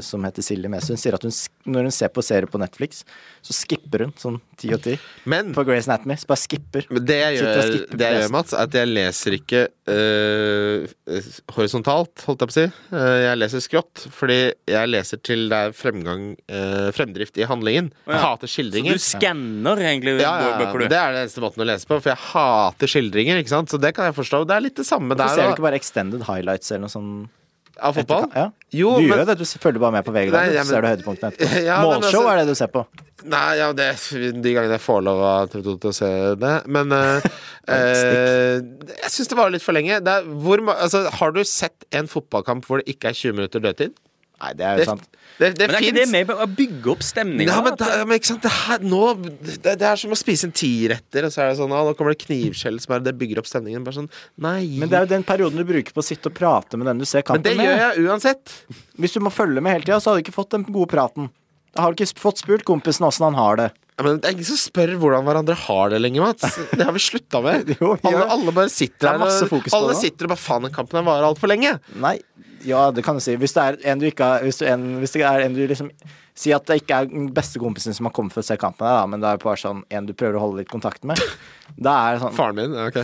som heter Silje Mesund, sier at hun, når hun ser på serier på Netflix, så skipper hun sånn ti og ti men på Grace Anatomy. Så bare skipper. men det jeg gjør, skipper det jeg gjør, Mats, er at jeg leser ikke eh, horisontalt, holdt jeg på å si. Jeg leser skrått, fordi jeg leser til det er fremgang, eh, fremdrift i handlingen. Jeg hater Så du skanner egentlig ja, ja, ja, bøker, du? Det er den eneste måten å lese på, for jeg hater skildringer. Ikke sant? Så det kan jeg forstå. Det er litt det samme Hvorfor der. ser du ikke bare extended highlights eller noe sånt? Av fotball? Ja. Jo, du men- gjør jo det, du følger bare med på VG. Nei, ja, men... så ser du høydepunktene etterpå. Ja, Målshow altså- er det du ser på. Nei, ja, det, de gangene jeg får lov av TV 2 til å se det. Men uh, uh, jeg syns det var litt for lenge. Er, hvor, altså, har du sett en fotballkamp hvor det ikke er 20 minutter dødtid? Nei, det er jo Det, sant. det, det Men er ikke det med på å bygge opp stemninga? Ja, men, da, men ikke sant, det her nå det, det er som å spise en tiretter, og så er det sånn ah, Nå kommer det knivskjell som er Det bygger opp stemningen. Bare sånn Nei. Men det er jo den perioden du bruker på å sitte og prate med den du ser Men det gjør jeg uansett. Hvis du må følge med hele tida, så hadde du ikke fått den gode praten. Da har du ikke fått spurt kompisen åssen han har det. Ja, men Det er ingen som spør hvordan hverandre har det lenger, Mats. Det har vi slutta med. Jo, alle, alle bare sitter der og, alle sitter og bare Faen, den kampen varer altfor lenge. Nei, ja, det kan du si. Hvis det er en du ikke har Hvis, en, hvis det er en du liksom Si at det ikke er den beste kompisen som har kommet for å se kampen, her, da, men det er bare sånn en du prøver å holde litt kontakt med. Da er det sånn Faren min, ok.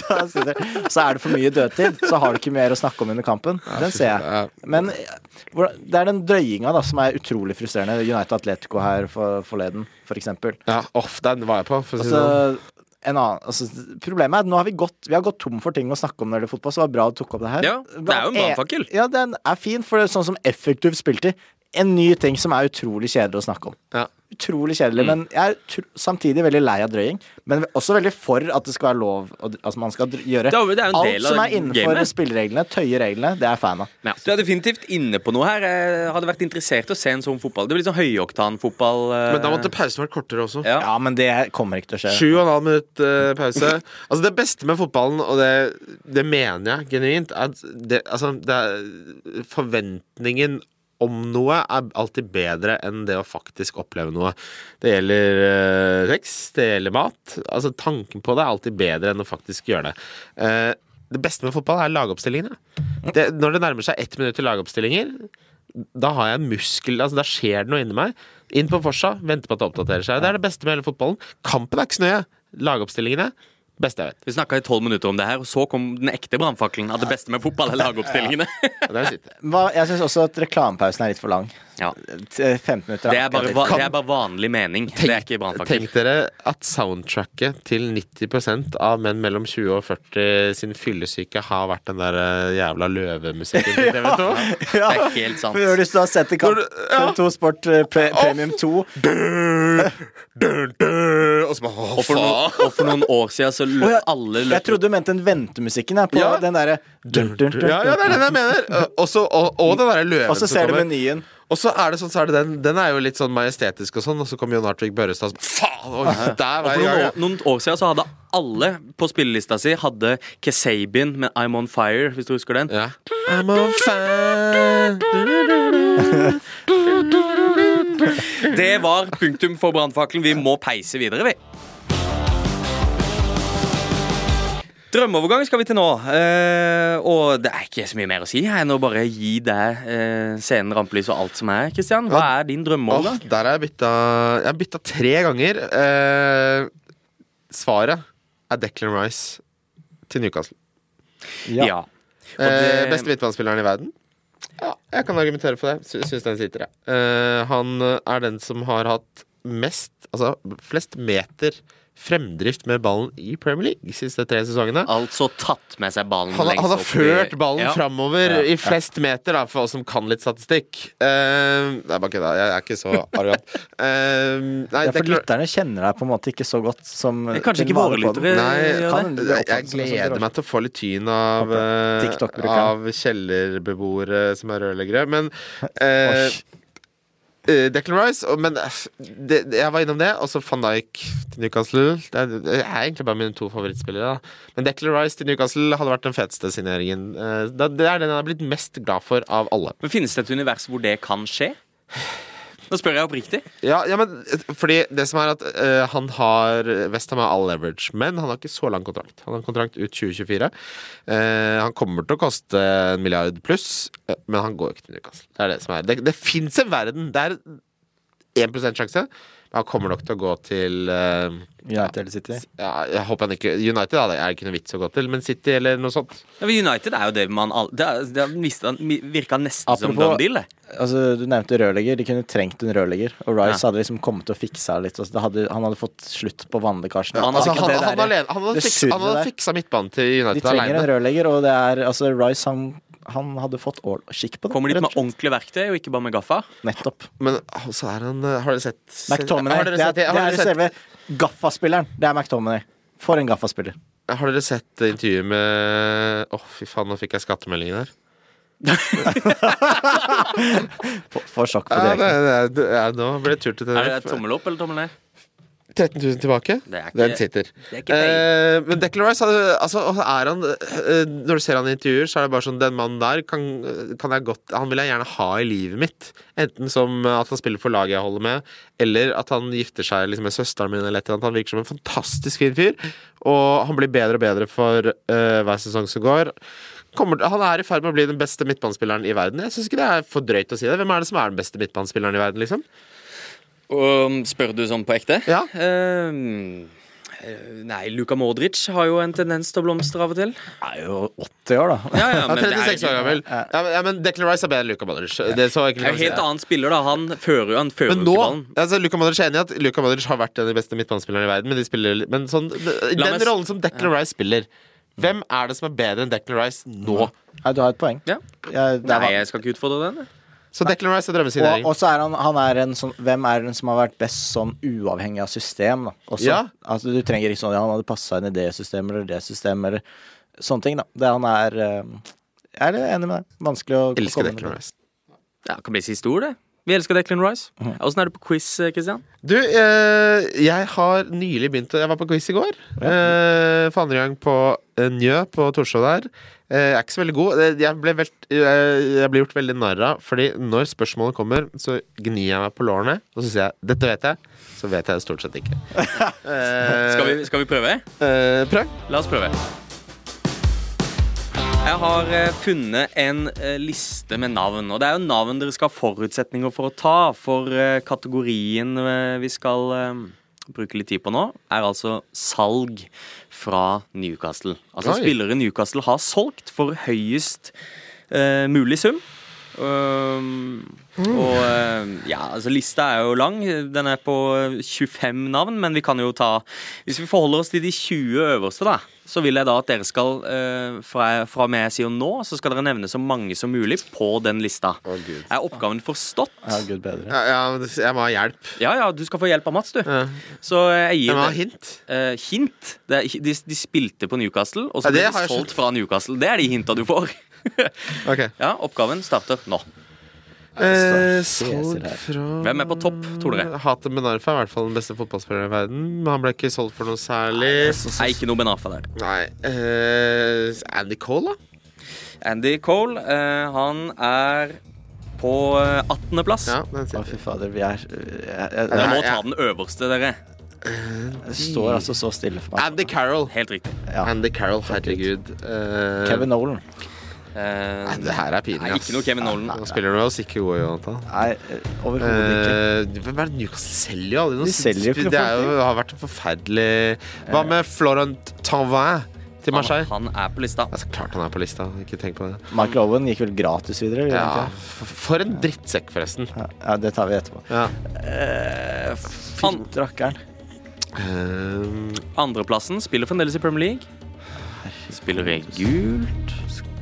så, så er det for mye dødtid, så har du ikke mer å snakke om under kampen. Den ser jeg. Men det er den drøyinga da som er utrolig frustrerende. United Atletico her for, forleden, for eksempel. Ja, off, den var jeg på. For å si Altså, sånn. Annen, altså, problemet er at nå har vi gått Vi har gått tom for ting å snakke om når det er fotball, så det var bra du tok opp det her. Ja, det er jo en brannfakkel. Ja, den er fin, for det er sånn som effektivt spiltid. En ny ting som er utrolig kjedelig å snakke om. Ja. Utrolig kjedelig, Mm. men jeg er samtidig veldig lei av drøying. Men også veldig for at det skal være lov Altså man skal gjøre Det er det er alt som er innenfor gamet. spillereglene, tøye reglene, det er jeg fan av. Ja. Du er definitivt inne på noe her. Jeg hadde vært interessert i å se en sånn fotball. Det blir sånn høyoktanfotball. eh, Men da måtte pausen vært kortere også. ja. Ja, men det kommer ikke til å skje. Sju og en halv minutt eh, pause. Altså Det beste med fotballen, og det, det mener jeg genuint, er at det, altså, det er, forventningen om noe er alltid bedre enn det å faktisk oppleve noe. Det gjelder eh, sex, det gjelder mat. Altså Tanken på det er alltid bedre enn å faktisk gjøre det. Uh, det beste med fotball er lagoppstillingene. Det, når det nærmer seg ett minutt til lagoppstillinger, da har jeg muskel Altså Da skjer det noe inni meg. Inn på Forsa, vente på at det oppdaterer seg. Det er det beste med hele fotballen. Kampen er ikke så nøye. Lagoppstillingene beste jeg vet. Vi snakka i tolv minutter om det her, og så kom den ekte brannfakkelen. av det beste med fotball lagoppstillingene. Hva, jeg syns også at reklamepausen er litt for lang. Ja. 15 minutter. Det er bare, va- det er bare vanlig mening. det er ikke brannfakkel. Tenk dere at soundtracket til 90% av menn mellom 20 og 40 sin fyllesyke har vært den der eh, jævla løvemusikken til TV 2. ja. Det er helt sant. For Hvis du har sett i kamp Ja. TV2 Sport eh, pre Premium 2 Og så bare Å, Og for, noen, faen! og for noen år siden så løp oh, ja. alle Jeg trodde du mente den ventemusikken her, på Ja. den derre Ja, ja, det er den jeg mener. Også, og, og den derre løven Og så ser du menyen. Og så er det sånn, så er det den Den er jo litt sånn majestetisk og sånn, og så kom Jon Hartvig Børrestad Faen! Og der var jeg noen, år, noen år siden så hadde alle på spillelista si Hadde Kesabin med I'm On Fire, hvis du husker den. Ja. I'm on fire. Det var punktum for brannfakkelen. Vi må peise videre, vi. Drømmeovergang skal vi til nå. Eh, og det er ikke så mye mer å si enn å bare gi deg eh, scenen, rampelys og alt som er. Kristian, Hva er din drømmeovergang? Oh, der har jeg bytta Jeg har bytta tre ganger. Eh, svaret er Declan Rice til Newcastle. ja. Eh, det- beste midtbanespilleren i verden. Ja, jeg kan argumentere for det. Sy syns den sitter, jeg. Eh, han er den som har hatt mest Altså flest meter fremdrift med ballen i Premier League de siste tre sesongene. Altså tatt med seg ballen Han, har- han har ført ballen Ja. framover Ja, i flest meter, da, for oss som kan litt statistikk. Uh, nei, bare kødda. Jeg er ikke så arrogant. Uh, nei, Ja, for lytterne kjenner deg på en måte ikke så godt som Det er kanskje ikke våre lyttere gjør kan det. jeg, gleder sånn meg til å få litt tyn av, eh, TikTok-brukeren. av kjellerbeboere som er rørleggere. Men eh, eh, Declan Rice og, Men eh, det, det, jeg var innom det. Og så van Dijk til Newcastle. Det er, det er egentlig bare mine to favorittspillere. Da. Men Declan Rice til Newcastle hadde vært den feteste signeringen. Uh, det er den jeg har blitt mest glad for av alle. Men Finnes det et univers hvor det kan skje? Nå spør jeg oppriktig. Ja, ja, men eh, fordi det som er at uh, han har Westham har all leverage, men han har ikke så lang kontrakt. Han har kontrakt ut 2024. Uh, han kommer til å koste en milliard pluss, uh, men han går ikke til Newcastle. Det er det som er Det, det fins en verden. Det er 1 sjanse. Han kommer nok til å gå til uh, United eller City. ja, Jeg håper han ikke United da, det er ikke noe vits å gå til, men City eller noe sånt. Ja, men United er jo det man all, Det, er- det virka nesten som Apropos- done deal, det. Altså, du nevnte rørlegger. De kunne trengt en rørlegger. Og Rice Ja. hadde liksom kommet til å fikse litt. Altså, det hadde, han hadde fått slutt på vannlekkasjen. Han Altså, han, han, han, hadde fiksa, han hadde fiksa midtbanen til United. De trenger trenger en alene. rørlegger, og det er altså Rice han, han hadde fått skikk på det. Kommer dit med ordentlig verktøy, og ikke bare med gaffa. Nettopp. Men så er han eh, Har dere sett McTominay. Har Det dere er, sett, det har er dere sett, selve gaffaspilleren. Det er McTominay. For en gaffaspiller. har dere sett intervjuet med Å, fy faen, nå fikk jeg skattemeldingen her. For, for sjokk på direkten. det, det, ja, nå ble det tur til Er det tommel opp eller tommel ned? 13 000 tilbake. Det er ikke, Den sitter. er. Eh, men Declan Rice altså, er han, eh, Når du ser han i intervjuer, så er det bare sånn Den mannen der kan, kan jeg godt Han vil jeg gjerne ha i livet mitt. Enten som at han spiller for laget jeg holder med, eller at han gifter seg liksom, med søsteren min. Eller et eller annet. Han virker som en fantastisk fin fyr. Og han blir bedre og bedre for uh, hver sesong som går. Kommer, han er i ferd med å bli den beste midtbanespilleren i verden. Jeg syns ikke det er for drøyt å si det. Hvem er det som er den beste midtbanespilleren i verden, liksom? Og spør du sånn på ekte? Ja. Ehm, eh, nei, Luka Modric har jo en tendens til å blomstre av og til. Han er jo 80 år, da. Ja, ja, men er 36 år gammel. Ja, men, ja, men Declan Rice er bedre enn Luka Modric. Det er så Det er en helt annen spiller, da. Han fører jo han fører Men nå ballen. altså, Luka Modric er enig i at Luka Modric har vært en av de beste midtbanespillerne i verden, men, de spiller, men sånn, den meg rollen som Declan Rice spiller Hvem er det som er bedre enn Declan Rice nå? Ja, du har et poeng. Ja. Jeg, Nei, jeg skal ikke utfordre den. Så Declan Rice er Og, drømmesignering. og så er han, han er en sånn Hvem er den som har vært best sånn uavhengig av system, da? Også, Ja. Altså, du trenger ikke sånn ja, Han hadde passa inn i det systemet eller det systemet eller sånne ting, da. Det han er eh, Jeg er enig med deg. Vanskelig å Elsker komme Declan med. Rice. Ja, det kan bli siste ord, det. Vi elsker Declan Rice. Mhm. Åssen er du på quiz, Kristian? Christian? Du, eh, jeg har nylig begynt å Jeg var på quiz i går. Eh, for andre gang på eh, Njø på Torshov der. Eh, jeg er ikke så veldig god. Eh, Jeg ble, velt, eh, jeg ble gjort veldig narr av, fordi når spørsmålet kommer, så gnir jeg meg på lårene, og så sier jeg 'dette vet jeg'. Så vet jeg det stort sett ikke. Skal vi, skal vi prøve? prøv. La oss prøve. Jeg har funnet en liste med navn. Og det er jo navn dere skal ha forutsetninger for å ta. For kategorien vi skal bruke litt tid på nå, er altså salg fra Newcastle. Altså Oi. spillere Newcastle har solgt for høyest eh, mulig sum. Um, og ja, altså Lista er jo lang. Den er på 25 navn, men vi kan jo ta Hvis vi forholder oss til de 20 øverste, da, så vil jeg da at dere skal eh, fra, fra med jeg sier nå, så skal dere nevne så mange som mulig på den lista. Oh, Gud. Er oppgaven forstått? Ja, gud bedre. Ja, ja, jeg må ha hjelp. Ja ja, du skal få hjelp av Mats, du. Ja. Så jeg Jeg gir må ha hint. Eh, hint. Det er, de, de spilte på Newcastle, og så Ja, ble de solgt fra Newcastle. Det er de hinta du får. Ok. Ja, Oppgaven starter nå. Eh, solgt fra Hvem er på topp, tror dere? Hatem Benarfa er i hvert fall den beste fotballspilleren i verden. Men han ble ikke solgt for noe særlig. Er ikke noe Benarfa der. Nei eh, Andy Cole, da? Andy Cole, eh, han er på eh, 18.-plass. Ja, den Å, fy fader. Vi er Dere må Ja, ja. ta den øverste, dere. Det står altså så stille for meg. Andy Carroll. Helt riktig. Ja. Andy Carroll, herregud. Eh, Kevin Nolan. Eh, Nei, det her er pinlig. Nei, ikke noe Kevin Nolan. Nå spiller du oss ikke gode, Jonathan. Nei, eh, overhodet ikke. Eh, hvem er det Newcastle selger jo aldri noe De selger Det er jo, har vært forferdelig Hva med Florent Tanvin til Han, Marseille? han er på lista. Altså, klart han er på lista. Ikke tenk på det. Michael Owen gikk vel gratis videre? Ja, for en drittsekk, forresten. Ja, ja, det tar vi etterpå. Ja. Uh, an Fytti rakkeren. Uh, andreplassen spiller fremdeles i Premier League. Spiller i gult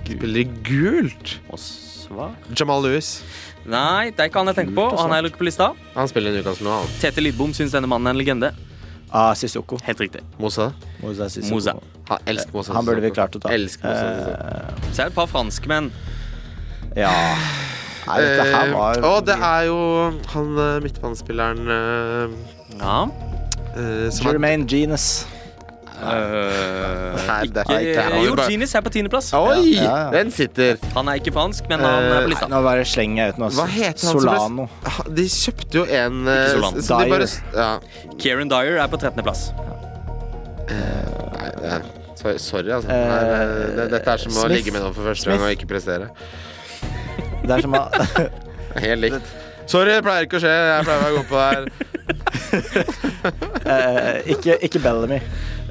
spiller i gult. og svart. Jamal Lewis. Nei, det er ikke han jeg tenker på. Og Han er ikke på lista. Han spiller i Newcastle nå. han. Tete Lidbom syns denne mannen er en legende. Ah, Sissoko. Helt riktig. Mosa. Mosa, Mosa. Han elsker Mosa. Han burde vi klart å ta. Elsker Mosa. uh, Så er det et par franskmenn. ja Nei, dette her var uh, Og det er jo han eh, midtbanespilleren uh, Ja. Uh, som er Jermaine Genus. Uh, Nei, det- ikke, Nei, det er er på tiendeplass. Oi! Ja, ja. Den sitter. Han er ikke fransk, men han er på lista. Nå bare slenger jeg ut noe. Hva heter han som ble- Solano. De kjøpte jo en eh, Ikke Solano. så de bare, ja. Kieran Dyer er på 13.-plass. Nei, det er, sorry, sorry, altså. Eh, Nei, det, det, dette er som å Smith. ligge med noen for første gang og ikke prestere. Det er som å Helt likt. Sorry, det pleier ikke å skje. Jeg pleier å være god på det her. eh, ikke, ikke Bellamy.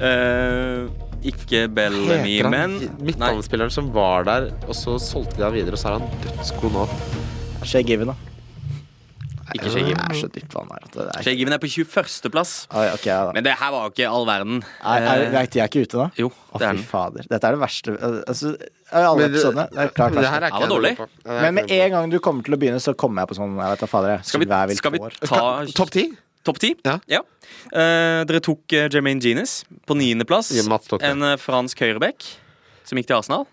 Eh, ikke Bellamy, Heter han men midtbanespilleren som var der, og så solgte de han videre, og så er han dødsgod nå. Shagiven da. ikke Given. er så her. at Det er... Shay Given er på 21.-plass. Oi, okay, ja, da. Men det her var jo ikke all verden. Er, er, Eh, vet, de er ikke ute da? jo, Å, det er fy den. fader. Dette er det verste altså, alle episodene. Det er klart Det her er ikke Han var dårlig. er Men med en gang du kommer til å begynne, så kommer jeg på sånn Jeg vet da fader, jeg. Skal vi, skal vi ta. Topp ti? Topp ti? Ja. Eh, dere tok uh, Jermaine Genius på niendeplass. Ja, Mats tok det. En eh, fransk høyreback som gikk til Arsenal.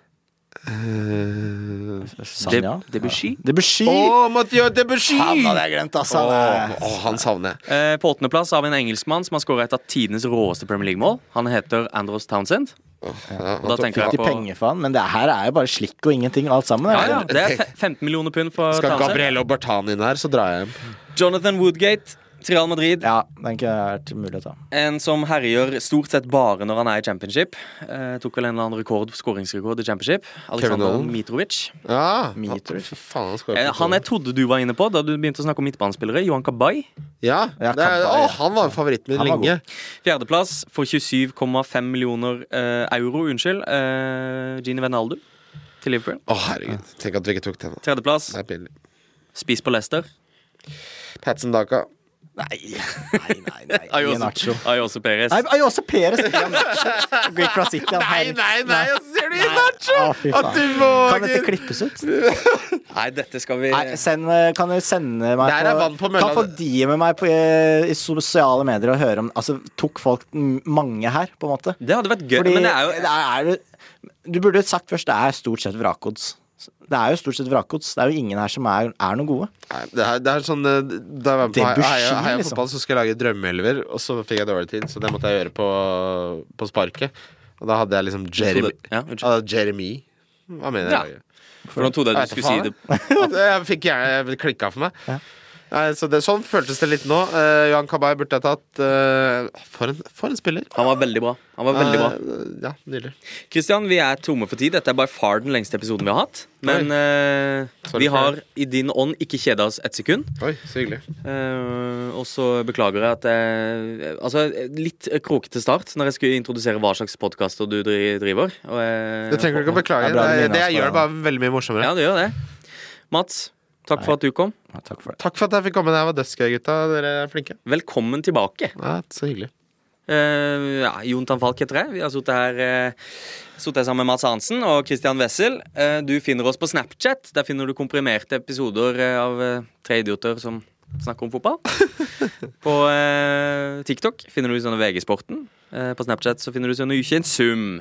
Eh, Sanja? Debussy. Debussy! Å, Mathieu Debussy! Han hadde jeg glemt, altså. Han er- å, han savner jeg. Eh, på åttendeplass har vi en engelskmann som har skåra et av tidenes råeste Premier League-mål. Han heter Andros Townsend. Ja, Og da tenker Fikk jeg de på penger for han, men det her er jo bare slikk og ingenting alt sammen. ja, det ja? Det er fe- 15 millioner pund for Skal Townsend. Gabrielle og Bertan inn her, så drar jeg hjem. Jonathan Woodgate til Real Madrid. ja, den kunne vært til mulighet ta. En som herjer stort sett bare når han er i championship. Eh, tok vel en eller annen rekord, skåringsrekord i championship. Alexander Mitrovic. Ja, Mitrovic. Faen, han Eh, han jeg trodde du var inne på da du begynte å snakke om midtbanespillere. Johan Kabay. Ja, er, å, han var favoritten min lenge. Fjerdeplass for 27,5 millioner eh, euro. Unnskyld. Eh, Gini Venaldo til Liverpool. Å, herregud. Tenk at vi ikke tok den. Tredjeplass, spiss på Leicester. Patson Daka. Nei, nei, nei. nei. Ayose. Ayoso Perez. Nei, Ayoso Perez. Gikk fra City. nei, her. og så sier du Inacho! Å, fy At du våger! Kan dette klippes ut? Nei, dette skal vi Nei, send, eh, kan du sende meg Der er vann på mølla. Kan få de med meg på, eh, i sosiale medier og høre om Altså, tok folk mange her, på en måte? Det hadde vært gøy. Fordi men det er jo det er, Du burde sagt først det er stort sett vrakgods. Det er jo stort sett vrakgods. Det er jo ingen her som er, er noe gode. Nei, det, er, det er sånn eh, Da jeg var på Heia, Heia liksom. fotball, så skulle jeg lage drømmeelver, og så fikk jeg dårlig tid, så det måtte jeg gjøre på, på sparket. Og da hadde jeg liksom Jeremy. Ja, unnskyld. Jeremy. Hva mener Ja. jeg? For nå trodde jeg Jeg du skulle si det. jeg. Jeg fikk gjerne klikka for meg. Ja. Så det, sånn føltes det litt nå. Uh, Johan Kabay burde jeg tatt. Uh, for, en, for en spiller. Han var veldig bra. Han var veldig bra. Eh, ja, nydelig. Kristian, vi er tomme for tid. Dette er by far den lengste episoden vi har hatt. Men eh, vi har i din ånd ikke kjeda oss et sekund. Oi, så hyggelig. Eh, og så beklager jeg at jeg Altså, litt krokete start når jeg skulle introdusere hva slags podkaster du driver. Og jeg, Det trenger du ikke å beklage. Det Det, det, minner gjør det bare veldig mye morsommere. Ja, det gjør det. Mats, Takk for at du kom. Ja, takk for det. Takk for at jeg fikk komme. Det var dødsgøy, gutta. Dere er flinke. Velkommen tilbake. Ja, så hyggelig. Uh, ja, Jontan Falk heter jeg. Vi har sittet her, uh, her sammen med Mats Hansen og Christian Wessel. Uh, du finner oss på Snapchat. Der finner du komprimerte episoder eh, av eh, tre idioter som snakker om fotball. på eh, TikTok finner du sånne VG-sporten. Eh, på Snapchat så finner du sånne Ukjent sum.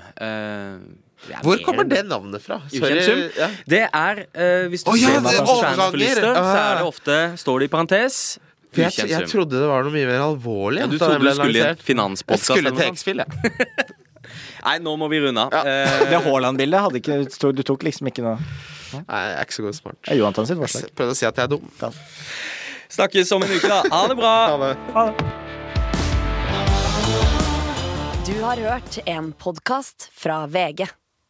Det Hvor kommer det navnet fra? Ukjent sum? Ja. Det er uh, Hvis du oh, ja, ser det er på overganger. transferlister, så er det Ah. ofte Står det i parentes For jeg, jeg trodde det var noe mye mer alvorlig. Ja, du trodde du skulle i en lansert. Jeg skulle til. X-Fill, jeg. Nei, nå må vi runde av. Ja. Eh, Det Haaland-bildet hadde ikke Du tok liksom ikke noe Nei, jeg er ikke så god smart. Det er Johantan sitt forslag. Jeg prøvde å si at jeg er dum. snakkes om en uke, da. Ha det bra. Ha det. Du har hørt en podkast fra VG.